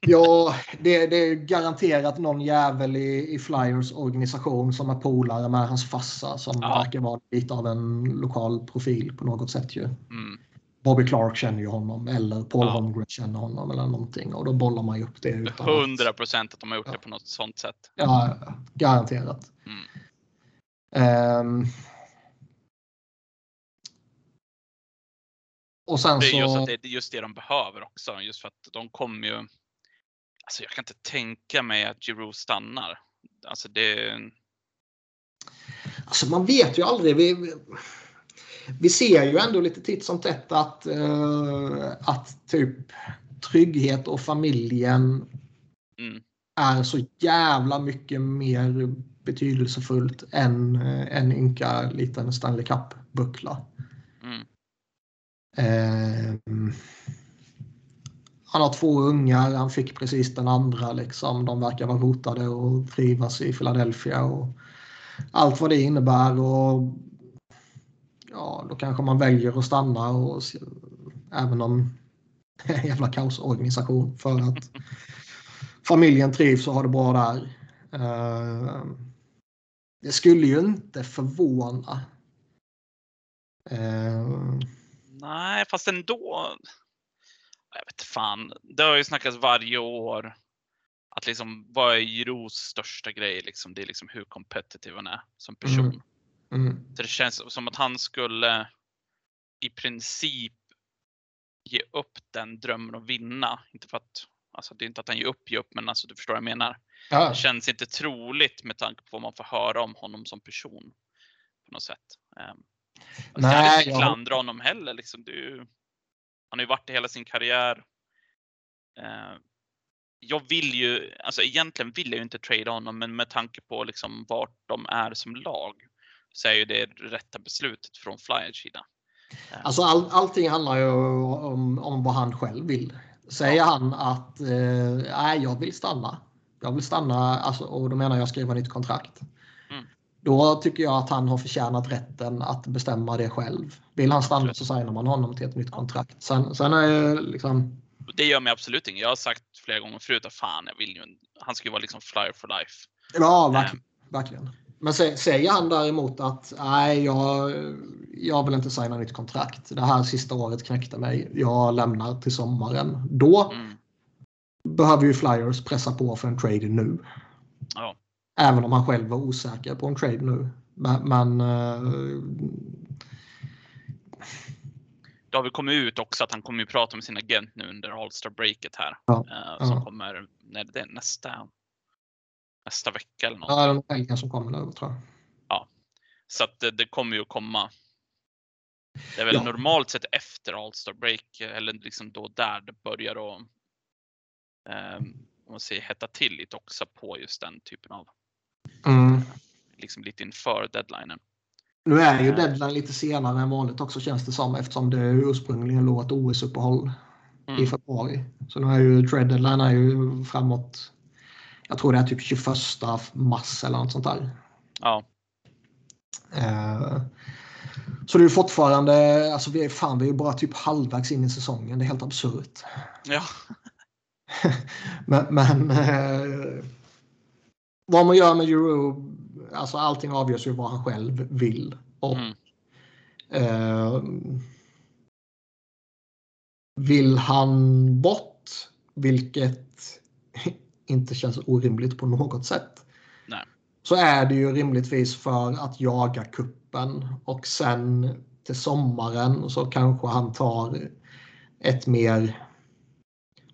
S1: Ja, det, det är garanterat någon jävel i, i Flyers organisation som är polare med hans farsa som
S2: Ja.
S1: verkar vara lite av en lokal profil på något sätt ju.
S2: Mm.
S1: Bobby Clark känner ju honom eller Paul
S2: Ja.
S1: Holmgren känner honom eller någonting och då bollar man ju upp det. Utan att-
S2: 100 procent att de har gjort
S1: Ja.
S2: det på något sånt sätt.
S1: Ja, garanterat.
S2: Mm.
S1: Ehm. och sen
S2: Det är just, att det är just det de behöver också. Just för att de kommer ju... Alltså jag kan inte tänka mig att Giroud stannar. Alltså det...
S1: Alltså man vet ju aldrig. Vi, vi, vi ser ju ändå lite titt som tätt att, eh, att typ trygghet och familjen
S2: Mm,
S1: är så jävla mycket mer betydelsefullt än eh, en ynka liten Stanley Cup-buckla.
S2: mm,
S1: Ehm, han har två ungar, han fick precis den andra. Liksom. De verkar vara rotade och trivas i Philadelphia. Och allt vad det innebär. Och, ja, då kanske man väljer att stanna. Och, även om det är en jävla kaosorganisation. För att familjen trivs och har det bra där. Eh, det skulle ju inte förvåna. Eh,
S2: Nej, fast ändå. Jag vet fan. Det har ju snackats varje år. Att liksom, vad är Giroux största grej? Liksom, det är liksom hur competitive han är som person.
S1: Mm. Mm.
S2: Så det känns som att han skulle i princip ge upp den drömmen att vinna. Inte för att, alltså det är inte att han ger upp, ger upp, men alltså du förstår vad jag menar.
S1: Ja,
S2: Det känns inte troligt med tanke på vad man får höra om honom som person. På något sätt. Um,
S1: Nej,
S2: jag hade inte klandra honom heller. Liksom. Det är ju, han har ju varit det hela sin karriär. Eh, jag vill ju, alltså egentligen vill jag ju inte trada honom, men med tanke på liksom vart de är som lag så är ju det rätta beslutet från Flyers sida.
S1: Alltså all, allting handlar ju om, om vad han själv vill. Säger han att eh, nej, jag vill stanna. Jag vill stanna alltså, och då menar jag skriva nytt kontrakt. Då tycker jag att han har förtjänat rätten att bestämma det själv. Vill han stanna så signar man honom till ett nytt kontrakt. Sen, sen är liksom...
S2: Det gör mig absolut inget. Jag har sagt flera gånger förut att fan, jag vill ju, han ska ju vara liksom Flyer for life.
S1: Ja, verkligen. verkligen. Men sä- säger han däremot att nej, jag, jag vill inte signa nytt kontrakt. Det här sista året knäckte mig. Jag lämnar till sommaren. Då
S2: Mm.
S1: behöver ju Flyers pressa på för en trade nu.
S2: Ja.
S1: Även om han själv var osäker på en trade nu. Men, men eh,
S2: Det har väl kommit ut också att han kommer ju prata med sin agent nu under All-Star breaket här.
S1: Ja,
S2: eh, som
S1: ja.
S2: kommer, när det är nästa, nästa vecka eller något.
S1: ja, den helgen som kommer nu tror jag.
S2: Så att det, det kommer ju att komma. Det är väl
S1: Ja.
S2: normalt sett efter All-Star break eller liksom då där det börjar att um, om man säger, hetta till lite också på just den typen av,
S1: Mm.
S2: liksom lite inför deadlinen.
S1: Nu är ju deadline lite senare än vanligt också känns det som eftersom det ursprungligen låg ett OS-uppehåll
S2: Mm.
S1: i februari. Så nu är ju trade deadline är ju framåt. Jag tror det är typ 21 mars eller något sånt där.
S2: Ja.
S1: Eh, så det är ju fortfarande, alltså vi är, fan, vi är bara typ halvvägs in i säsongen. Det är helt absurt.
S2: Ja. [LAUGHS]
S1: Men, men eh, vad man gör med Euro, alltså allting avgörs ju vad han själv vill. Och,
S2: Mm.
S1: eh, vill han bort, vilket [LAUGHS] inte känns orimligt på något sätt.
S2: Nej.
S1: Så är det ju rimligtvis för att jaga kuppen och sen till sommaren så kanske han tar ett mer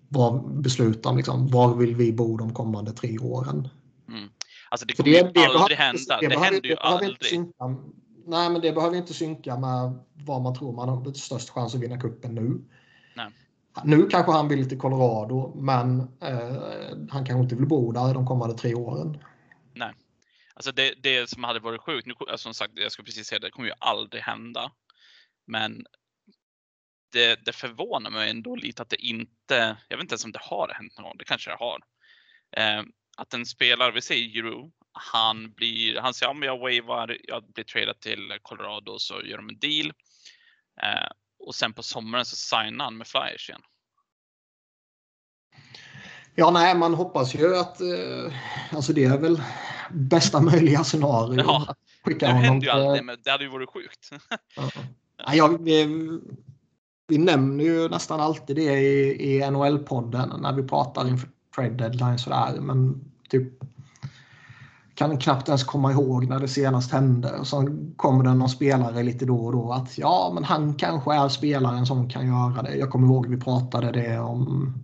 S1: vad beslutar om liksom, var vill vi bo de kommande tre åren.
S2: Alltså det kommer ju
S1: behöver-
S2: aldrig hända. Det,
S1: behöver-
S2: händer ju aldrig.
S1: nej, men det behöver inte synka med vad man tror man har störst chans att vinna kuppen nu.
S2: Nej.
S1: Nu kanske han vill till Colorado, men eh, han kanske inte vill bo där de kommande tre åren.
S2: Alltså det, det som hade varit sjukt, nu, alltså som sagt, jag ska precis säga det, det kommer ju aldrig hända. Men det, det förvånar mig ändå lite att det inte, jag vet inte ens om det har hänt någon gång, det kanske det har. Eh, att en spelare, vi säger Giroud, han blir, han säger ja men jag wavar, jag blir tradad till Colorado så gör de en deal. Eh, och sen på sommaren så signar han med Flyers igen.
S1: Ja, nej, man hoppas ju att eh, alltså det är väl bästa möjliga scenario.
S2: Ja,
S1: att skicka
S2: Det
S1: honom
S2: ju aldrig, men det hade ju varit sjukt.
S1: Ja. Ja, jag, vi, vi nämner ju nästan alltid det i, i NHL-podden när vi pratar inför trade deadline sådär. Men typ kan knappt ens komma ihåg när det senast hände. Och så kommer det någon spelare lite då och då att ja, men han kanske är spelaren som kan göra det. Jag kommer ihåg vi pratade det om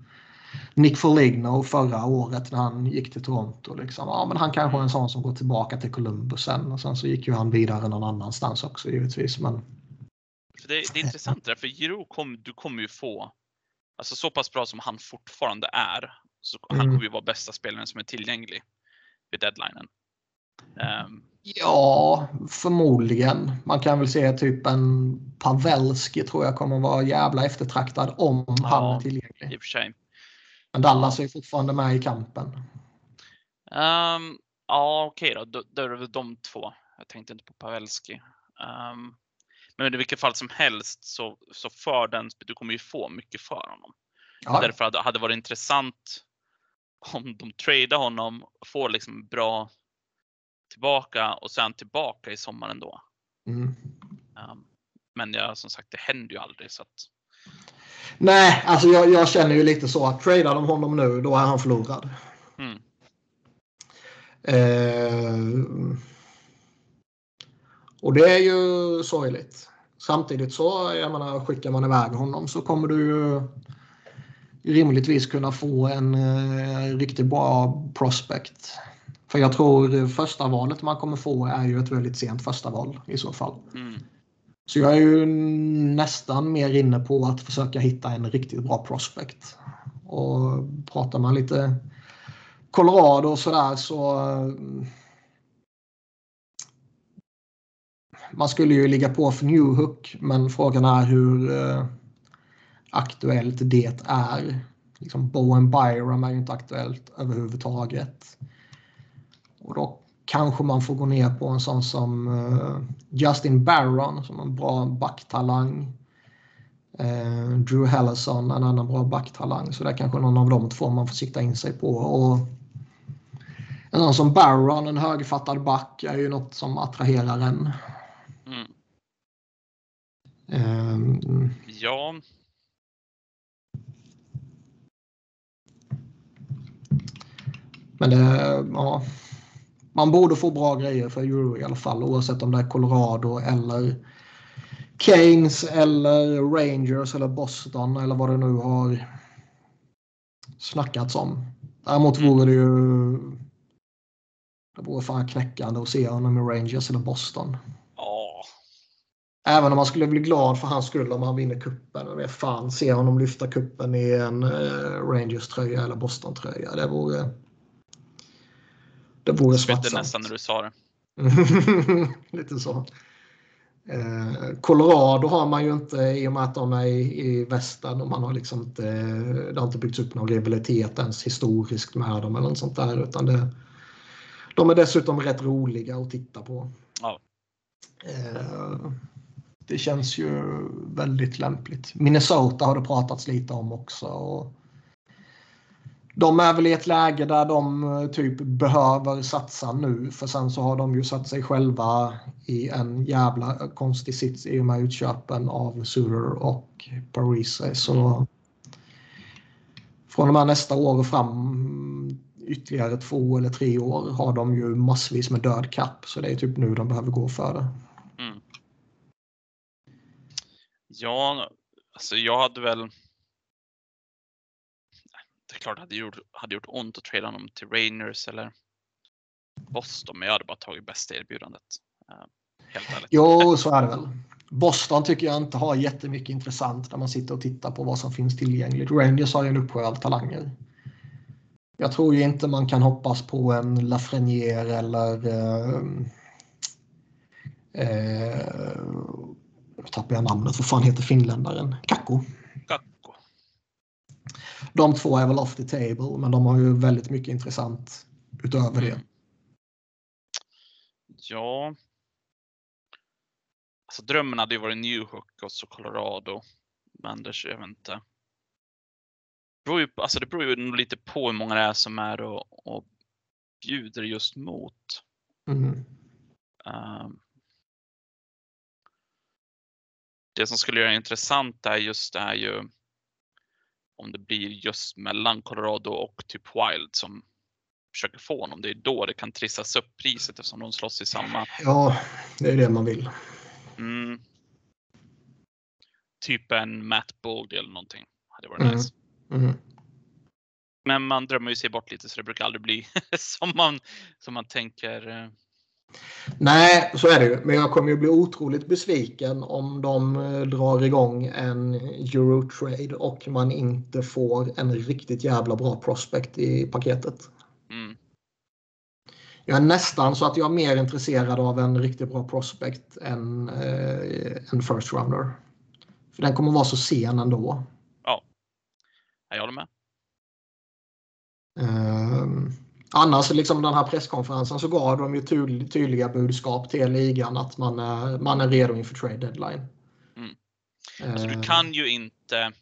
S1: Nick Foligno förra året när han gick till Toronto. Liksom. Ja, men han kanske är en sån som går tillbaka till Columbus sen. Och sen så gick ju han vidare någon annanstans också givetvis. Men
S2: För det, det är intressant där, för Giro kom, du kommer ju få, alltså så pass bra som han fortfarande är, så han
S1: Mm.
S2: kommer ju vara bästa spelaren som är tillgänglig vid deadlinen. Ehm,
S1: Ja, förmodligen. Man kan väl se typ en Pavelski tror jag kommer vara jävla eftertraktad om han
S2: Ja.
S1: är tillgänglig.
S2: I och för sig.
S1: Men Dallas är fortfarande med i kampen.
S2: Ehm, ja, okej då. då. Då är det väl de två. Jag tänkte inte på Pavelski. Ehm, men i vilket fall som helst så, så för den, du kommer ju få mycket för honom.
S1: Ja,
S2: Därför hade hade det varit intressant om de tradar honom, får liksom bra tillbaka och sen tillbaka i sommaren då.
S1: mm.
S2: Um, men ja, som sagt, det händer ju aldrig så att
S1: Nej, alltså jag, jag känner ju lite så att tradar de honom nu då är han förlorad.
S2: mm,
S1: Eh, och det är ju sorgligt. Samtidigt så, jag menar, skickar man iväg honom så kommer du ju rimligtvis kunna få en eh, riktigt bra prospect. För jag tror första valet man kommer få är ju ett väldigt sent första val i så fall.
S2: mm,
S1: Så jag är ju nästan mer inne på att försöka hitta en riktigt bra prospect. Och pratar man lite Colorado och sådär så eh, man skulle ju ligga på för Newhook men frågan är hur eh, aktuellt det är. Liksom Bowen Byram är ju inte aktuellt överhuvudtaget. Och då kanske man får gå ner på en sån som eh, Justin Barron som en bra backtalang. Eh, Drew Hellison en annan bra backtalang. Så det är kanske någon av de två man får sikta in sig på. Och en sån som Barron, en högfattad back, är ju något som attraherar en.
S2: mm.
S1: Eh,
S2: Ja,
S1: Men det, ja, man borde få bra grejer för Euro i alla fall oavsett om det är Colorado eller Keynes eller Rangers eller Boston eller vad det nu har snackats om. Däremot vore det ju det vore fan knäckande att se honom i Rangers eller Boston.
S2: ja,
S1: Även om man skulle bli glad för hans skull om han vinner kuppen. Vet fan, se honom lyfta kuppen i en eh, Rangers-tröja eller Boston-tröja. Det vore... Det vore smärtsamt.
S2: nästan när du sa det. [LAUGHS]
S1: Lite så. Eh, Colorado har man ju inte i och med att de är i, i västern och man har liksom inte, det har inte byggts upp någon rivalitet ens historiskt med dem eller något sånt där utan det, de är dessutom rätt roliga att titta på.
S2: Ja.
S1: Eh, det känns ju väldigt lämpligt. Minnesota har det pratats lite om också. Och de är väl i ett läge där de eh, typ behöver satsa nu för sen så har de ju satt sig själva i en jävla konstig sits i och med utköpen av Suter och Parise. Så från och med nästa år och fram ytterligare två eller tre år har de ju massvis med död kapp så det är typ nu de behöver gå för det.
S2: Mm. Ja, alltså jag hade väl klart det hade gjort, hade gjort ont att trada honom till Rainers eller Boston, men jag hade bara tagit bästa erbjudandet. Eh, helt ärligt.
S1: Jo, så är det väl. Boston tycker jag inte har jättemycket intressant när man sitter och tittar på vad som finns tillgängligt. Rangers har ju en uppsjö av talanger. Jag tror ju inte man kan hoppas på en Lafreniere eller eh, eh, tappar jag namnet, vad fan heter finländaren? Kakko. De två är väl off the table, men de har ju väldigt mycket intressant utöver det.
S2: Ja. Alltså drömmen hade ju varit New Hook och så Colorado. Men det, jag vet inte. Det beror ju, alltså det beror ju lite på hur många det är som är och, och bjuder just mot.
S1: Mm.
S2: Um, det som skulle göra det intressant är just är ju om det blir just mellan Colorado och typ Wild som försöker få honom. Det är då det kan trissas upp priset eftersom de slåss i samma.
S1: Ja, det är det man vill.
S2: Mm. Typ en Matt Boldy eller någonting. Hade varit
S1: Mm.
S2: nice.
S1: Mm.
S2: Men man drömmer ju sig bort lite så det brukar aldrig bli [LAUGHS] som man, som man tänker.
S1: Nej, så är det ju. Men jag kommer ju bli otroligt besviken om de eh, drar igång en Eurotrade och man inte får en riktigt jävla bra prospect i paketet.
S2: Mm.
S1: Jag är nästan så att jag är mer intresserad av en riktigt bra prospect än eh, en first rounder. För den kommer vara så sen ändå.
S2: Jag håller med.
S1: Eh, annars, liksom den här presskonferensen så gav de ju tydl- tydliga budskap till ligan att man är, man är redo inför trade deadline.
S2: Mm. Alltså,
S1: Eh,
S2: du kan ju inte,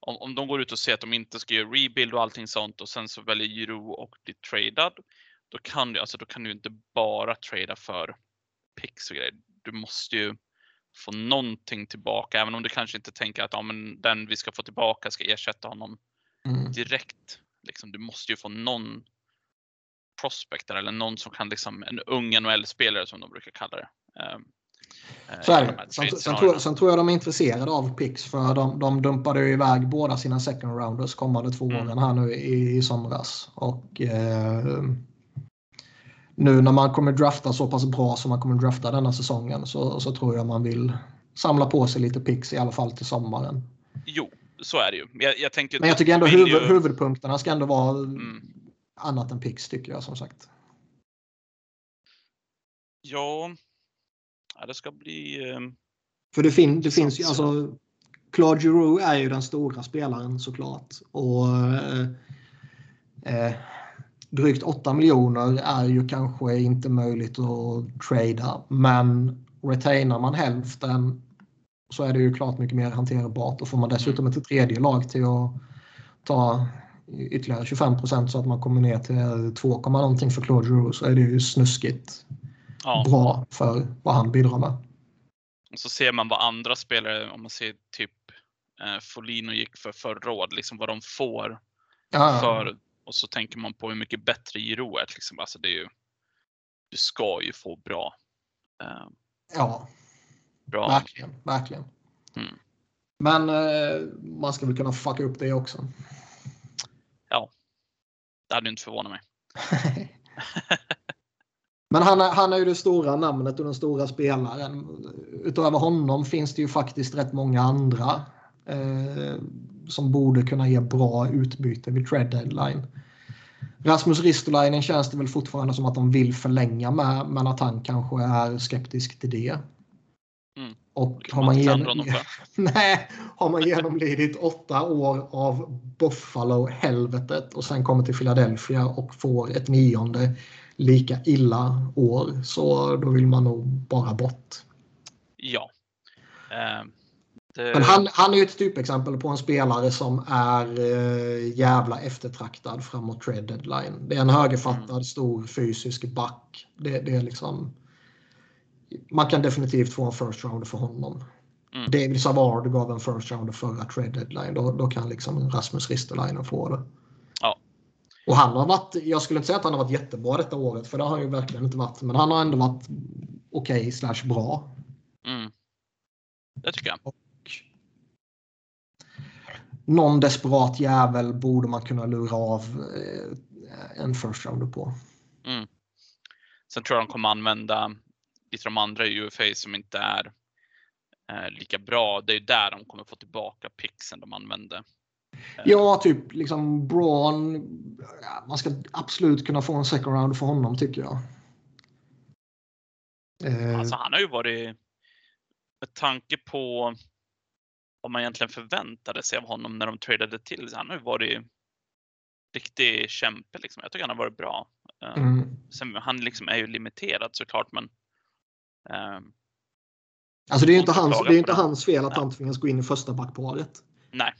S2: om, om de går ut och säger att de inte ska göra rebuild och allting sånt och sen så väljer Jiro och blir tradad. Då kan du, alltså, då kan du inte bara trada för picks och grejer. Du måste ju få någonting tillbaka, även om du kanske inte tänker att ja, men den vi ska få tillbaka ska ersätta honom
S1: mm.
S2: direkt. Liksom, du måste ju få någon prospect där, eller någon som kan, liksom, en ung NHL-spelare som de brukar kalla det. Ehm, eh,
S1: Så är det. Sen, sen, tror, jag- sen tror jag de är intresserade av Pix för de, de dumpade ju iväg båda sina second rounders kommande två
S2: Mm.
S1: åren här nu i, i somras. Och eh, nu när man kommer drafta så pass bra som man kommer drafta denna säsongen så, så tror jag man vill samla på sig lite Pix i alla fall till sommaren.
S2: Jo, så är det ju. Jag, jag tänker,
S1: Men jag tycker ändå huvud,
S2: ju-
S1: huvudpunkterna ska ändå vara
S2: Mm.
S1: Annat än Pix tycker jag som sagt.
S2: Ja, ja, det ska bli... ehm,
S1: För det, fin, det finns ju alltså Claude Giroux är ju den stora spelaren såklart. Och eh, eh, drygt 8 miljoner är ju kanske inte möjligt att trada. Men retainar man hälften så är det ju klart mycket mer hanterbart. Och får man dessutom ett tredje lag till att ta ytterligare 25 procent så att man kommer ner till 2, någonting för Claude Giroux så är det ju snuskigt
S2: Ja,
S1: bra för vad han bidrar med.
S2: och så ser man vad andra spelare, om man ser typ eh, Folino gick för förra året, liksom vad de får
S1: Ja,
S2: för. Och så tänker man på hur mycket bättre Giro är. Liksom. Alltså det är ju, du ska ju få bra. Eh,
S1: ja.
S2: bra.
S1: Verkligen, verkligen.
S2: Mm.
S1: Men eh, man ska väl kunna fucka upp det också.
S2: Det hade inte förvånat mig. [LAUGHS]
S1: Men han är, han är ju det stora namnet och den stora spelaren. Utöver honom finns det ju faktiskt rätt många andra eh, som borde kunna ge bra utbyte vid trade deadline. Rasmus Ristolainen känns det väl fortfarande som att de vill förlänga med, men att han kanske är skeptisk till det.
S2: Mm.
S1: Och har
S2: Man för. [LAUGHS]
S1: Nej, har man genomlidit åtta år av Buffalo-helvetet och sen kommer till Philadelphia och får ett nionde lika illa år så då vill man nog bara bort.
S2: Ja. Eh, det,
S1: Men han, han är ju ett typexempel på en spelare som är eh, jävla eftertraktad framåt trade deadline. Det är en högerfattad,
S2: Mm.
S1: stor fysisk back. Det, det är liksom... Man kan definitivt få en first rounder för honom.
S2: Mm.
S1: David Savard gav en first rounder förra trade deadline. Då, då kan liksom Rasmus Ristolainen få det.
S2: Ja.
S1: Och han har varit, jag skulle inte säga att han har varit jättebra detta året, för det har han ju verkligen inte varit. Men han har ändå varit okej slash bra.
S2: mm, det tycker jag.
S1: någon desperat jävel borde man kunna lura av eh, en first rounder på.
S2: Mm. Sen tror jag de kommer använda lite de andra i UFA som inte är eh, lika bra. Det är ju där de kommer få tillbaka pixen de använde. Eh,
S1: Ja, typ liksom Braun. Man ska absolut kunna få en second round för honom tycker jag. Eh,
S2: Alltså han har ju varit, med tanke på vad man egentligen förväntade sig av honom när de tradade till. Han har ju varit riktig kämpe liksom. Jag tycker han har varit bra. Eh,
S1: mm.
S2: Sen, han liksom är ju limiterad såklart men
S1: Alltså det är ju inte hans, det är inte hans fel att han tvingas gå in i första backparet.
S2: nej.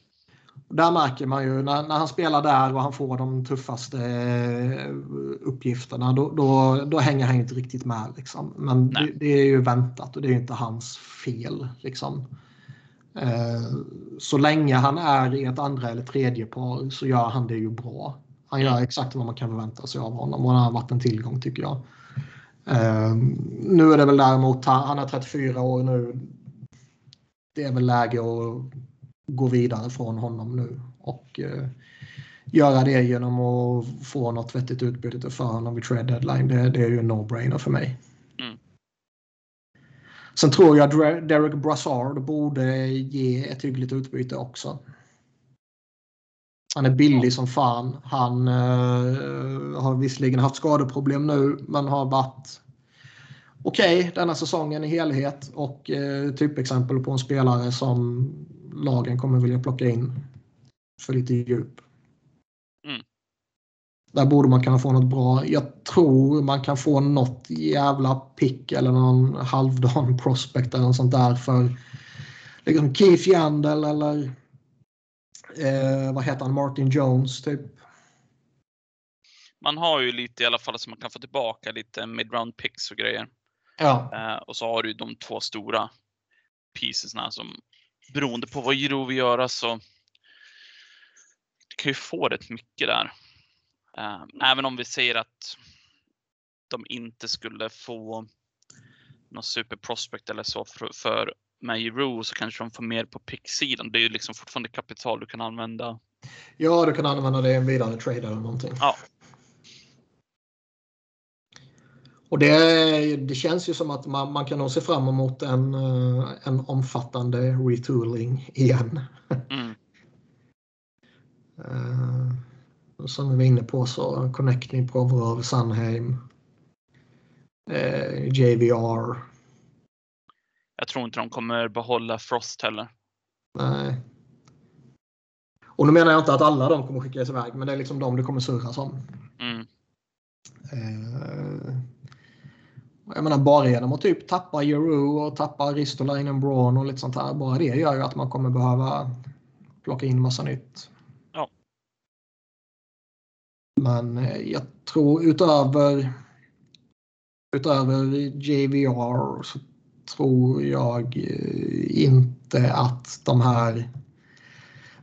S1: Där märker man ju när, när han spelar där och han får de tuffaste eh, uppgifterna då, då, då hänger han inte riktigt med. Liksom. Men det, det är ju väntat och det är inte hans fel. Liksom. Eh, så länge han är i ett andra eller tredje par så gör han det ju bra. Han gör exakt vad man kan förvänta sig av honom och han har varit en tillgång tycker jag. Eh, nu är det väl däremot, han är 34 år nu. Det är väl läge att gå vidare från honom nu och eh, göra det genom att få något vettigt utbyte för honom vid trade deadline. Det, det är ju en no-brainer för mig.
S2: Mm.
S1: Sen tror jag Derek Brassard borde ge ett hyggligt utbyte också. Han är billig som fan. Han eh, har visserligen haft skadeproblem nu men har varit okej denna säsongen i helhet och eh, typexempel på en spelare som lagen kommer vilja plocka in för lite djup.
S2: Mm.
S1: Där borde man kunna få något bra. Jag tror man kan få något jävla pick eller någon halvdan [LAUGHS] prospect eller något sånt där för liksom Keith Yandel eller eh, vad heter han, Martin Jones typ.
S2: Man har ju lite i alla fall som man kan få tillbaka lite mid-round picks och grejer.
S1: Ja.
S2: Eh, och så har du de två stora piecesna som beroende på vad Giro vill göra så du kan ju få rätt mycket där. Eh, även om vi säger att de inte skulle få någon super prospect eller så för, för med Giro så kanske de får mer på pick-sidan. Det är ju liksom fortfarande kapital du kan använda.
S1: ja, du kan använda det i en vidare trade eller någonting.
S2: Ja.
S1: Och det, det känns ju som att man, man kan nog se fram emot en, eh, en omfattande retooling igen.
S2: Mm.
S1: Uh, [LAUGHS] som vi var inne på så Connecting, Provorov, Sunheim, eh, JVR.
S2: Jag tror inte de kommer behålla Frost heller.
S1: Nej. Och nu menar jag inte att alla de kommer skickas iväg men det är liksom de det kommer surras om.
S2: Mm.
S1: Eh, jag menar bara genom att typ tappa Euro och tappa Ristolainen, Braun och lite sånt här. Bara det gör ju att man kommer behöva plocka in massa nytt.
S2: Ja.
S1: Men eh, jag tror utöver utöver JVR så tror jag eh, inte att de här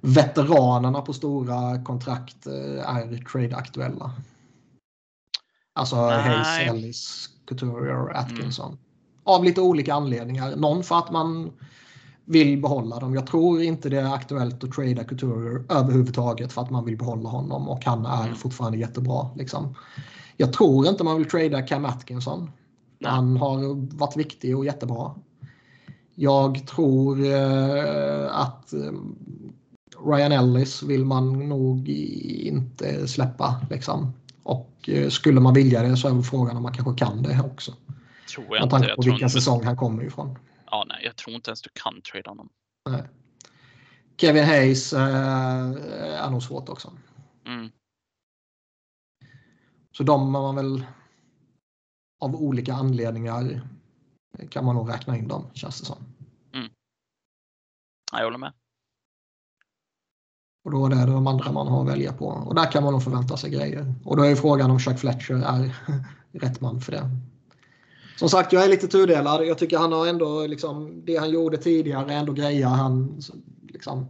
S1: veteranerna på stora kontrakt eh, är trade-aktuella. Alltså
S2: Nej.
S1: Hayes, Ellis, Couturier, Atkinson. Av lite olika anledningar. Någon för att man vill behålla dem. Jag tror inte det är aktuellt att trada Couturier överhuvudtaget för att man vill behålla honom och han är
S2: Mm.
S1: fortfarande jättebra. Liksom. Jag tror inte man vill trada Cam Atkinson. Han har varit viktig och jättebra. Jag tror eh, att eh, Ryan Ellis vill man nog inte släppa. Liksom. Och eh, skulle man vilja det så är väl frågan om man kanske kan det också.
S2: Tror jag
S1: Med
S2: inte.
S1: tanke
S2: Jag
S1: på vilken
S2: inte.
S1: säsong han kommer ifrån.
S2: Ja, nej, jag tror inte ens du kan trada honom.
S1: Nej. Kevin Hayes eh, är nog svårt också.
S2: Mm.
S1: Så de har man väl av olika anledningar kan man nog räkna in dem, känns det som.
S2: Ja, jag håller med.
S1: Och då är det de andra man har att välja på. Och där kan man nog förvänta sig grejer. Och då är ju frågan om Chuck Fletcher är [LAUGHS] rätt man för det. Som sagt, jag är lite tudelad. Jag tycker han har ändå, liksom, det han gjorde tidigare, ändå grejer han liksom,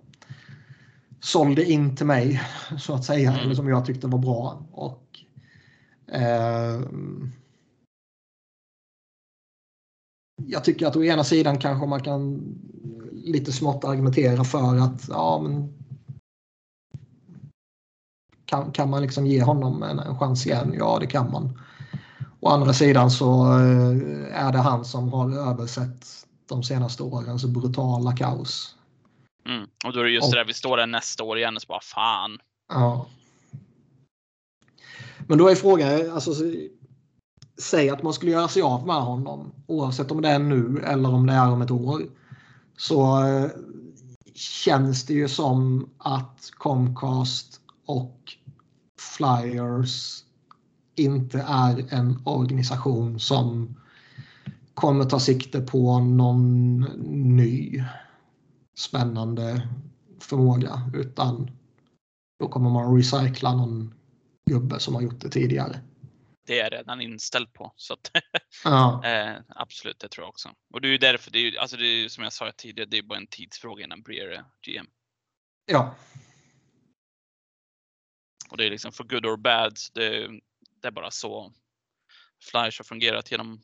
S1: sålde in till mig, så att säga,
S2: Mm.
S1: eller som jag tyckte var bra. Och, eh, jag tycker att å ena sidan kanske man kan lite smått argumentera för att ja, men kan, kan man liksom ge honom en, en chans igen? Ja, det kan man. Å andra sidan så eh, är det han som har översett de senaste årens brutala kaos.
S2: Mm. Och då är det just
S1: Och-
S2: det där, vi står där nästa år igen och så bara fan.
S1: Ja. Men då är frågan, alltså, så- säg att man skulle göra sig av med honom oavsett om det är nu eller om det är om ett år. Så eh, känns det ju som att Comcast och Flyers inte är en organisation som kommer ta sikte på någon ny spännande förmåga utan då kommer man recycla någon gubbe som har gjort det tidigare.
S2: Det är jag redan inställd på. Så att,
S1: Ja, [LAUGHS]
S2: eh, absolut, det tror jag också. Och det är ju därför, det är ju, alltså det är som jag sa tidigare, det är bara en tidsfråga innan Breer är GM.
S1: ja,
S2: Och det är liksom for good or bad, det, det är bara så Flyers har fungerat genom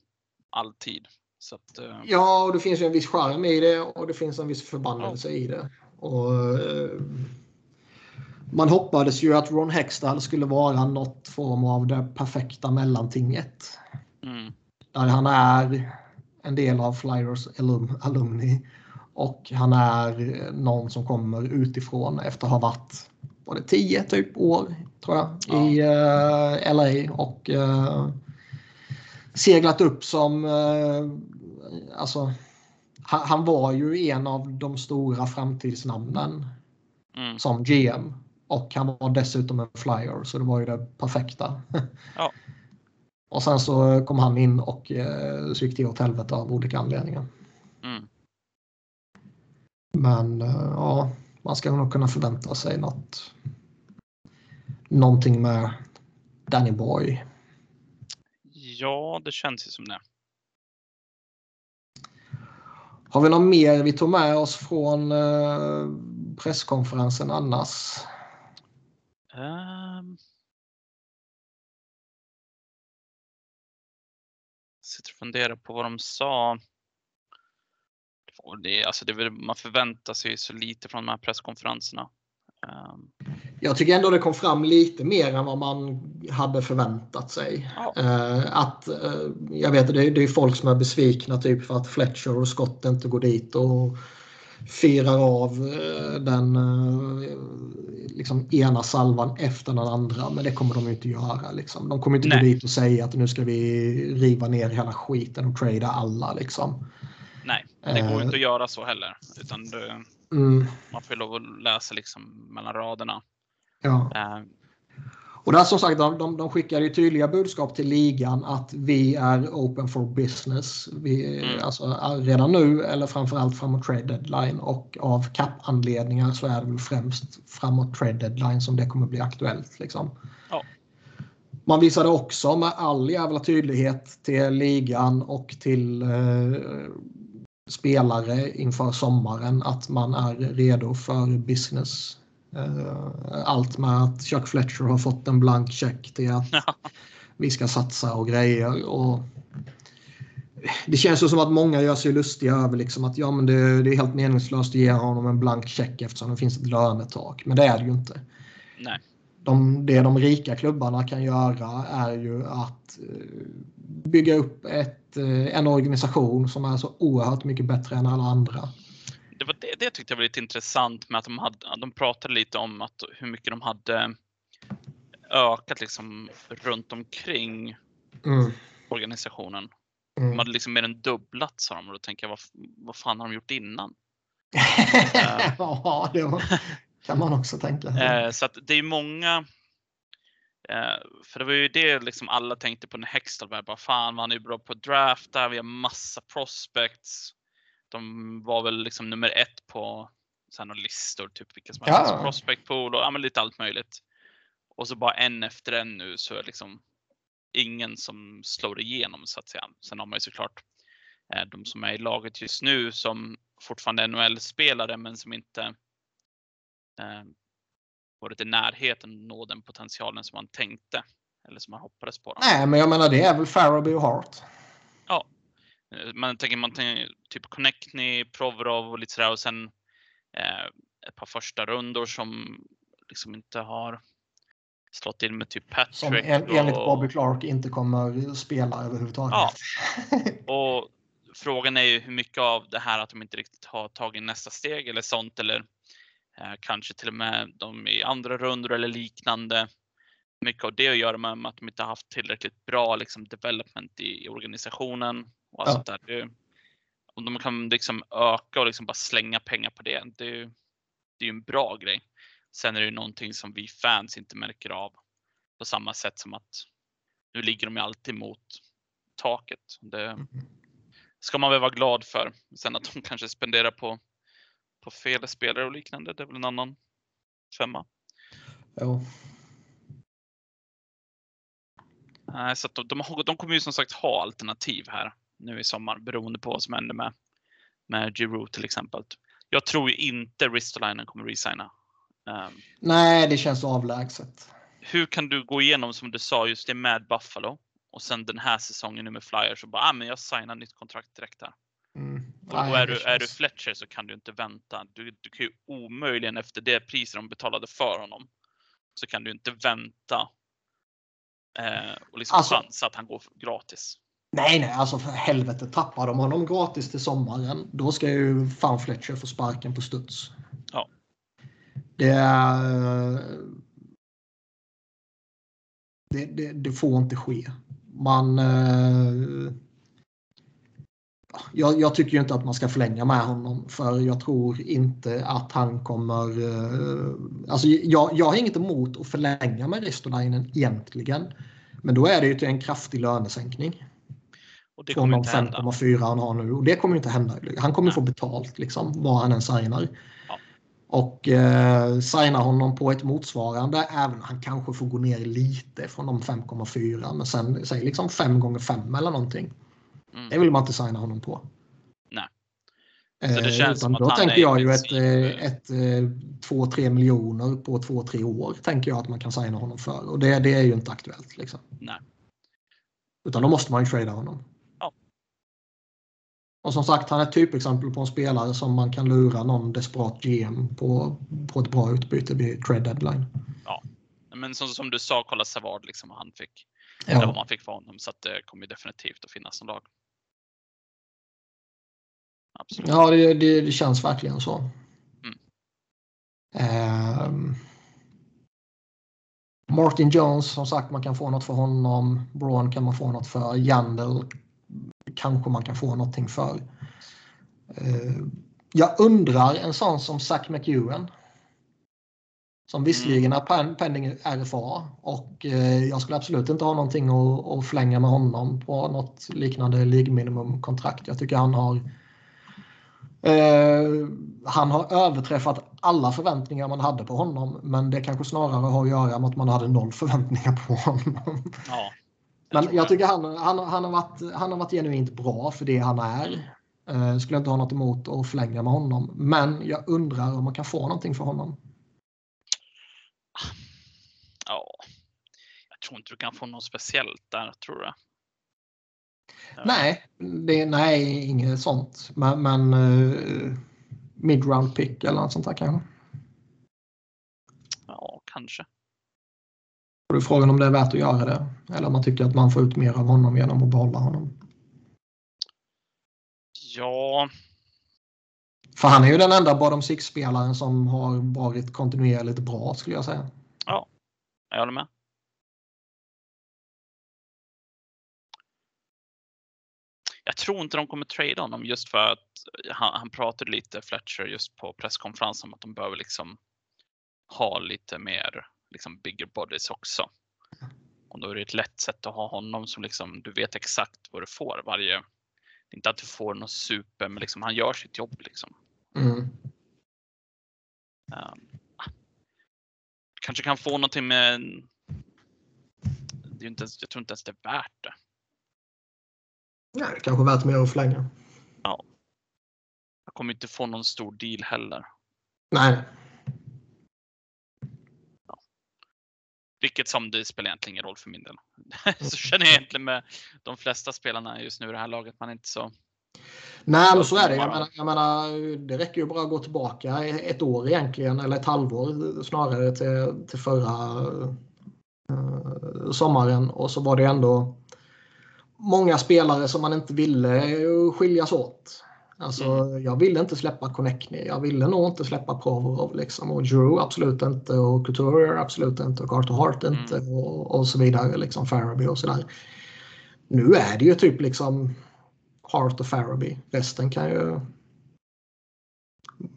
S2: all tid. Så att, eh,
S1: ja, och det finns ju en viss charm i det och det finns en viss förbannelse i det. Och, eh, man hoppades ju att Ron Hextall skulle vara något form av det perfekta mellantinget.
S2: mm,
S1: Där han är en del av Flyers alum, alumni. Och han är någon som kommer utifrån efter att ha varit var det 10 typ år tror jag i eh, LA och eh, seglat upp som eh, alltså han, han var ju en av de stora framtidsnamnen
S2: mm,
S1: som GM och han var dessutom en flyer så det var ju det perfekta.
S2: Ja. [LAUGHS]
S1: Och sen så kom han in och eh, så gick det åt helvete av olika anledningar.
S2: mm.
S1: Men eh, ja, man ska nog kunna förvänta sig något. Någonting med Danny Boy.
S2: Ja, det känns ju som det.
S1: Har vi något mer vi tog med oss från eh, presskonferensen annars?
S2: Um, sitter och funderar på vad de sa. Det, alltså det väl, man förväntar sig så lite från de här presskonferenserna. Ehm,
S1: Jag tycker ändå det kom fram lite mer än vad man hade förväntat sig.
S2: Ja.
S1: Eh, att, eh, jag vet, det är, det är folk som är besvikna typ för att Fletcher och Scott inte går dit och firar av eh, den eh, liksom ena salvan efter den andra. Men det kommer de inte göra. Liksom. De kommer inte gå
S2: Nej.
S1: dit och säga att nu ska vi riva ner hela skiten och trada alla. Liksom.
S2: nej, det går
S1: Eh.
S2: ju inte att göra så heller. Utan det,
S1: Mm,
S2: man får lov att läsa liksom mellan raderna.
S1: ja. Och där som sagt, de, de, skickar ju tydliga budskap till ligan att vi är open for business. Vi,
S2: Mm.
S1: alltså, redan nu eller framförallt framåt trade deadline och av cap-anledningar så är det väl främst framåt trade deadline som det kommer bli aktuellt. Liksom.
S2: Ja.
S1: Man visade också med all jävla tydlighet till ligan och till eh, spelare inför sommaren att man är redo för business. Eh, Allt med att Chuck Fletcher har fått en blank check till att vi ska satsa och grejer. Och det känns ju som att många gör sig lustiga över liksom att ja, men det, det är helt meningslöst att ge honom en blank check eftersom det finns ett lönetak. Men det är det ju inte.
S2: nej,
S1: De, det de rika klubbarna kan göra är ju att eh, bygga upp ett, eh, en organisation som är så oerhört mycket bättre än alla andra.
S2: Det, tyckte jag var lite intressant med att de, hade, de pratade lite om att, hur mycket de hade ökat liksom runt omkring
S1: Mm.
S2: organisationen.
S1: Mm.
S2: De hade liksom mer än dubblat sa de och då tänker jag vad, vad fan har de gjort innan? [LAUGHS]
S1: ja, det var, [LAUGHS] kan man också tänka.
S2: Eh, så att det är många. Eh, för det var ju det liksom alla tänkte på när Hextall var bara fan han är ju bra på att drafta. Vi har massa prospects. De var väl liksom nummer ett på så här, listor, typ vilka som
S1: Ja.
S2: helst. Prospect pool och ja, lite allt möjligt. Och så bara en efter en nu så är det liksom ingen som slår igenom så att säga. Sen har man ju såklart eh, de som är i laget just nu som fortfarande är NHL-spelare men som inte eh, varit i närheten att nå den potentialen som man tänkte eller som man hoppades på. Då.
S1: Nej, men jag menar det är väl Farabee och Hart.
S2: Eh, Man tänker man tänker, typ Connectny, Provorov och lite sådär och sen eh, ett par första rundor som liksom inte har slått in med typ Patrick.
S1: Som en, enligt
S2: och-
S1: Bobby Clark inte kommer spela överhuvudtaget.
S2: Ja. [LAUGHS] Och frågan är ju hur mycket av det här att de inte riktigt har tagit nästa steg eller sånt eller eh, kanske till och med de i andra rundor eller liknande. Mycket av det att göra med att de inte har haft tillräckligt bra liksom, development i, i organisationen. Och allt
S1: Ja.
S2: sånt där. Det, om de kan liksom öka och liksom bara slänga pengar på det, det, det är ju en bra grej. Sen är det ju någonting som vi fans inte märker av på samma sätt som att nu ligger de ju alltid mot taket. Det ska man väl vara glad för. Sen att de [LAUGHS] kanske spenderar på, på fel spelare och liknande, det är väl en annan femma.
S1: Jo.
S2: Nej, Så de, de, de kommer ju som sagt ha alternativ här nu i sommar beroende på vad som händer med, med Giroud till exempel. Jag tror ju inte Ristolainen kommer resigna. Um,
S1: Nej, det känns avlägset.
S2: hur kan du gå igenom som du sa just det med Buffalo och sen den här säsongen nu med Flyers och bara ah, men jag signar nytt kontrakt direkt där.
S1: Mm.
S2: Och är, du, är du
S1: känns-
S2: Fletcher så kan du inte vänta. Du, du kan ju omöjligen efter det priset de betalade för honom så kan du inte vänta eh, och liksom
S1: Alltså-
S2: chansa att han går gratis.
S1: Nej, nej, alltså för helvete. Tappar de honom gratis till sommaren, då ska ju fan Fletcher få sparken på studs.
S2: Ja.
S1: Det. Det, det, det får inte ske. Man... eh, Jag, jag tycker ju inte att man ska förlänga med honom för jag tror inte att han kommer... eh, Alltså jag, jag har inget emot att förlänga med Ristolainen egentligen. Men då är det ju till en kraftig lönesänkning
S2: Och det kommer inte hända.
S1: 5,4 han har nu. Och det kommer inte hända. Han kommer
S2: Nej.
S1: få betalt liksom, vad han än signar.
S2: Ja.
S1: Och eh, signar honom på ett motsvarande, även han kanske får gå ner lite från de 5,4. Men sen säg liksom 5 gånger 5 eller någonting.
S2: Mm.
S1: Det vill man inte signa honom på.
S2: Nej.
S1: Eh,
S2: Så det känns
S1: utan
S2: som att
S1: då tänker jag ju ett,
S2: princip,
S1: eh, ett, eh, 2-3 miljoner på 2-3 år tänker jag att man kan signa honom för. Och det, det är ju inte aktuellt. Liksom.
S2: Nej.
S1: Utan då måste man ju trada honom.
S2: Ja.
S1: Och som sagt, han är ett typexempel på en spelare som man kan lura någon desperat GM på, på ett bra utbyte vid trade deadline.
S2: Men som, som du sa, kolla Savard liksom han fick. Eller vad
S1: Ja,
S2: man fick för honom. Så att det kommer definitivt att finnas en lag. Absolut.
S1: ja det, det, det känns verkligen så.
S2: Mm.
S1: Ehm, Martin Jones, som sagt, man kan få något för honom. Braun kan man få något för. Jandel kanske man kan få någonting för. Eh, jag undrar en sån som Zach McEwen. Som visserligen är penning RFA och eh, jag skulle absolut inte ha någonting att, att flänga med honom på något liknande ligminimumkontrakt. Jag tycker han har eh, han har överträffat alla förväntningar man hade på honom men det kanske snarare har att göra med att man hade noll förväntningar på honom.
S2: Ja.
S1: Men jag tycker han, han, han, har varit, han har varit genuint bra för det han är. Eh, skulle inte ha något emot att förlänga med honom. Men jag undrar om man kan få någonting för honom.
S2: Ja. Jag tror inte du kan få något speciellt där, tror du? Ja.
S1: Nej, det, nej, inget sånt. Men, men uh, mid-round pick eller något sånt där kanske.
S2: Ja, kanske.
S1: Och då är frågan om det är värt att göra det. Eller om man tycker att man får ut mer av honom genom att behålla honom.
S2: Ja,
S1: För han är ju den enda bottom six-spelaren som har varit kontinuerligt bra skulle jag säga.
S2: jag håller med. jag tror inte de kommer trada honom just för att han, han pratade lite Fletcher just på presskonferensen om att de behöver liksom ha lite mer liksom bigger bodies också. Och då är det ett lätt sätt att ha honom som liksom du vet exakt vad du får varje. Inte att du får något super, men liksom han gör sitt jobb liksom.
S1: Mm.
S2: Um, kanske kan få någonting med. Det är inte ens, jag tror inte ens det är värt det.
S1: Nej, det kanske är värt mer att förlänga.
S2: Jag kommer inte få någon stor deal heller.
S1: Nej,
S2: Vilket som det spelar egentligen ingen roll för min del. [LAUGHS] så känner jag egentligen med de flesta spelarna just nu i det här laget. Man är inte så.
S1: Nej, men så är det. Jag menar, jag menar, det räcker ju bara att gå tillbaka ett år egentligen, eller ett halvår snarare till, till förra uh, sommaren. Och så var det ändå många spelare som man inte ville skiljas åt. Alltså, mm. Jag ville inte släppa Connectney. Jag ville nog inte släppa Provorov. Liksom. Och Drew absolut inte. Och Couture absolut inte. Och Carter Hart inte. Mm. Och, och, så vidare. Liksom Faraby och sådär. Nu är det ju typ liksom Hart och Faraby. Resten kan ju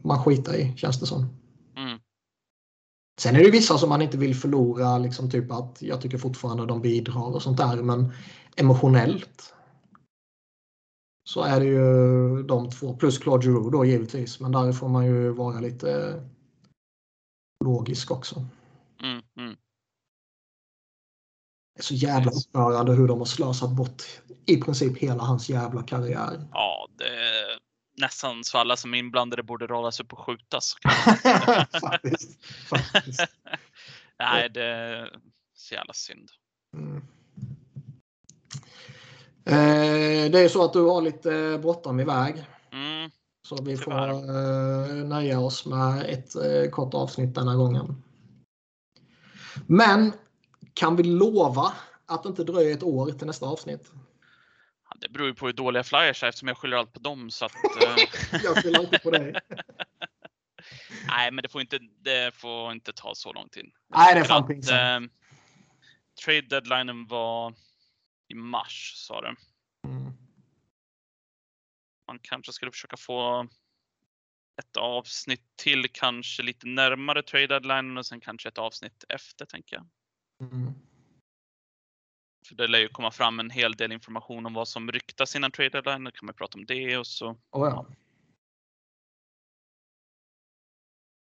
S1: man skita i känns det som.
S2: Mm.
S1: Sen är det vissa som man inte vill förlora. Liksom typ att jag tycker fortfarande de bidrar och sånt där. Men emotionellt så är det ju de två plus Claude Giroux då givetvis. Men där får man ju vara lite logisk också.
S2: Mm, mm.
S1: Det är så jävla upprörande hur de har slösat bort i princip hela hans jävla karriär.
S2: Ja, det är nästan så alla som är inblandade borde rollas upp och skjutas. [LAUGHS] [LAUGHS]
S1: faktiskt, faktiskt.
S2: Nej, det är så jävla synd.
S1: Mm. Eh, det är så att du har lite bråttom iväg.
S2: Mm,
S1: så vi får eh, nöja oss med ett eh, kort avsnitt denna gången. Men kan vi lova att det inte dröjer ett år till nästa avsnitt?
S2: Ja, det beror ju på hur dåliga flyers är eftersom jag skyller allt på dem. Så att, [LAUGHS]
S1: jag skyller inte på dig. [LAUGHS]
S2: Nej, men det får inte, det får inte ta så lång tid.
S1: Nej, det är fan pinsamt.
S2: Eh, trade deadlinen var i mars sa du.
S1: Mm.
S2: Man kanske skulle försöka få ett avsnitt till, kanske lite närmare trade deadline och sen kanske ett avsnitt efter tänker jag.
S1: Mm.
S2: För det lär ju komma fram en hel del information om vad som ryktas innan trade deadline. Då kan man prata om det och så.
S1: Oh ja.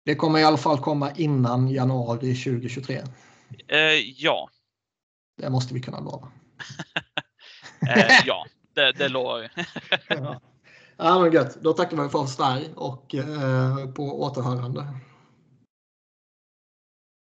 S1: Det kommer i alla fall komma innan januari 2023.
S2: Eh, ja.
S1: Det måste vi kunna lova.
S2: Eh, [LAUGHS] ja, det, det lovar vi.
S1: ja. ja, men gött. Då tackar vi för oss där och eh, på återhörande.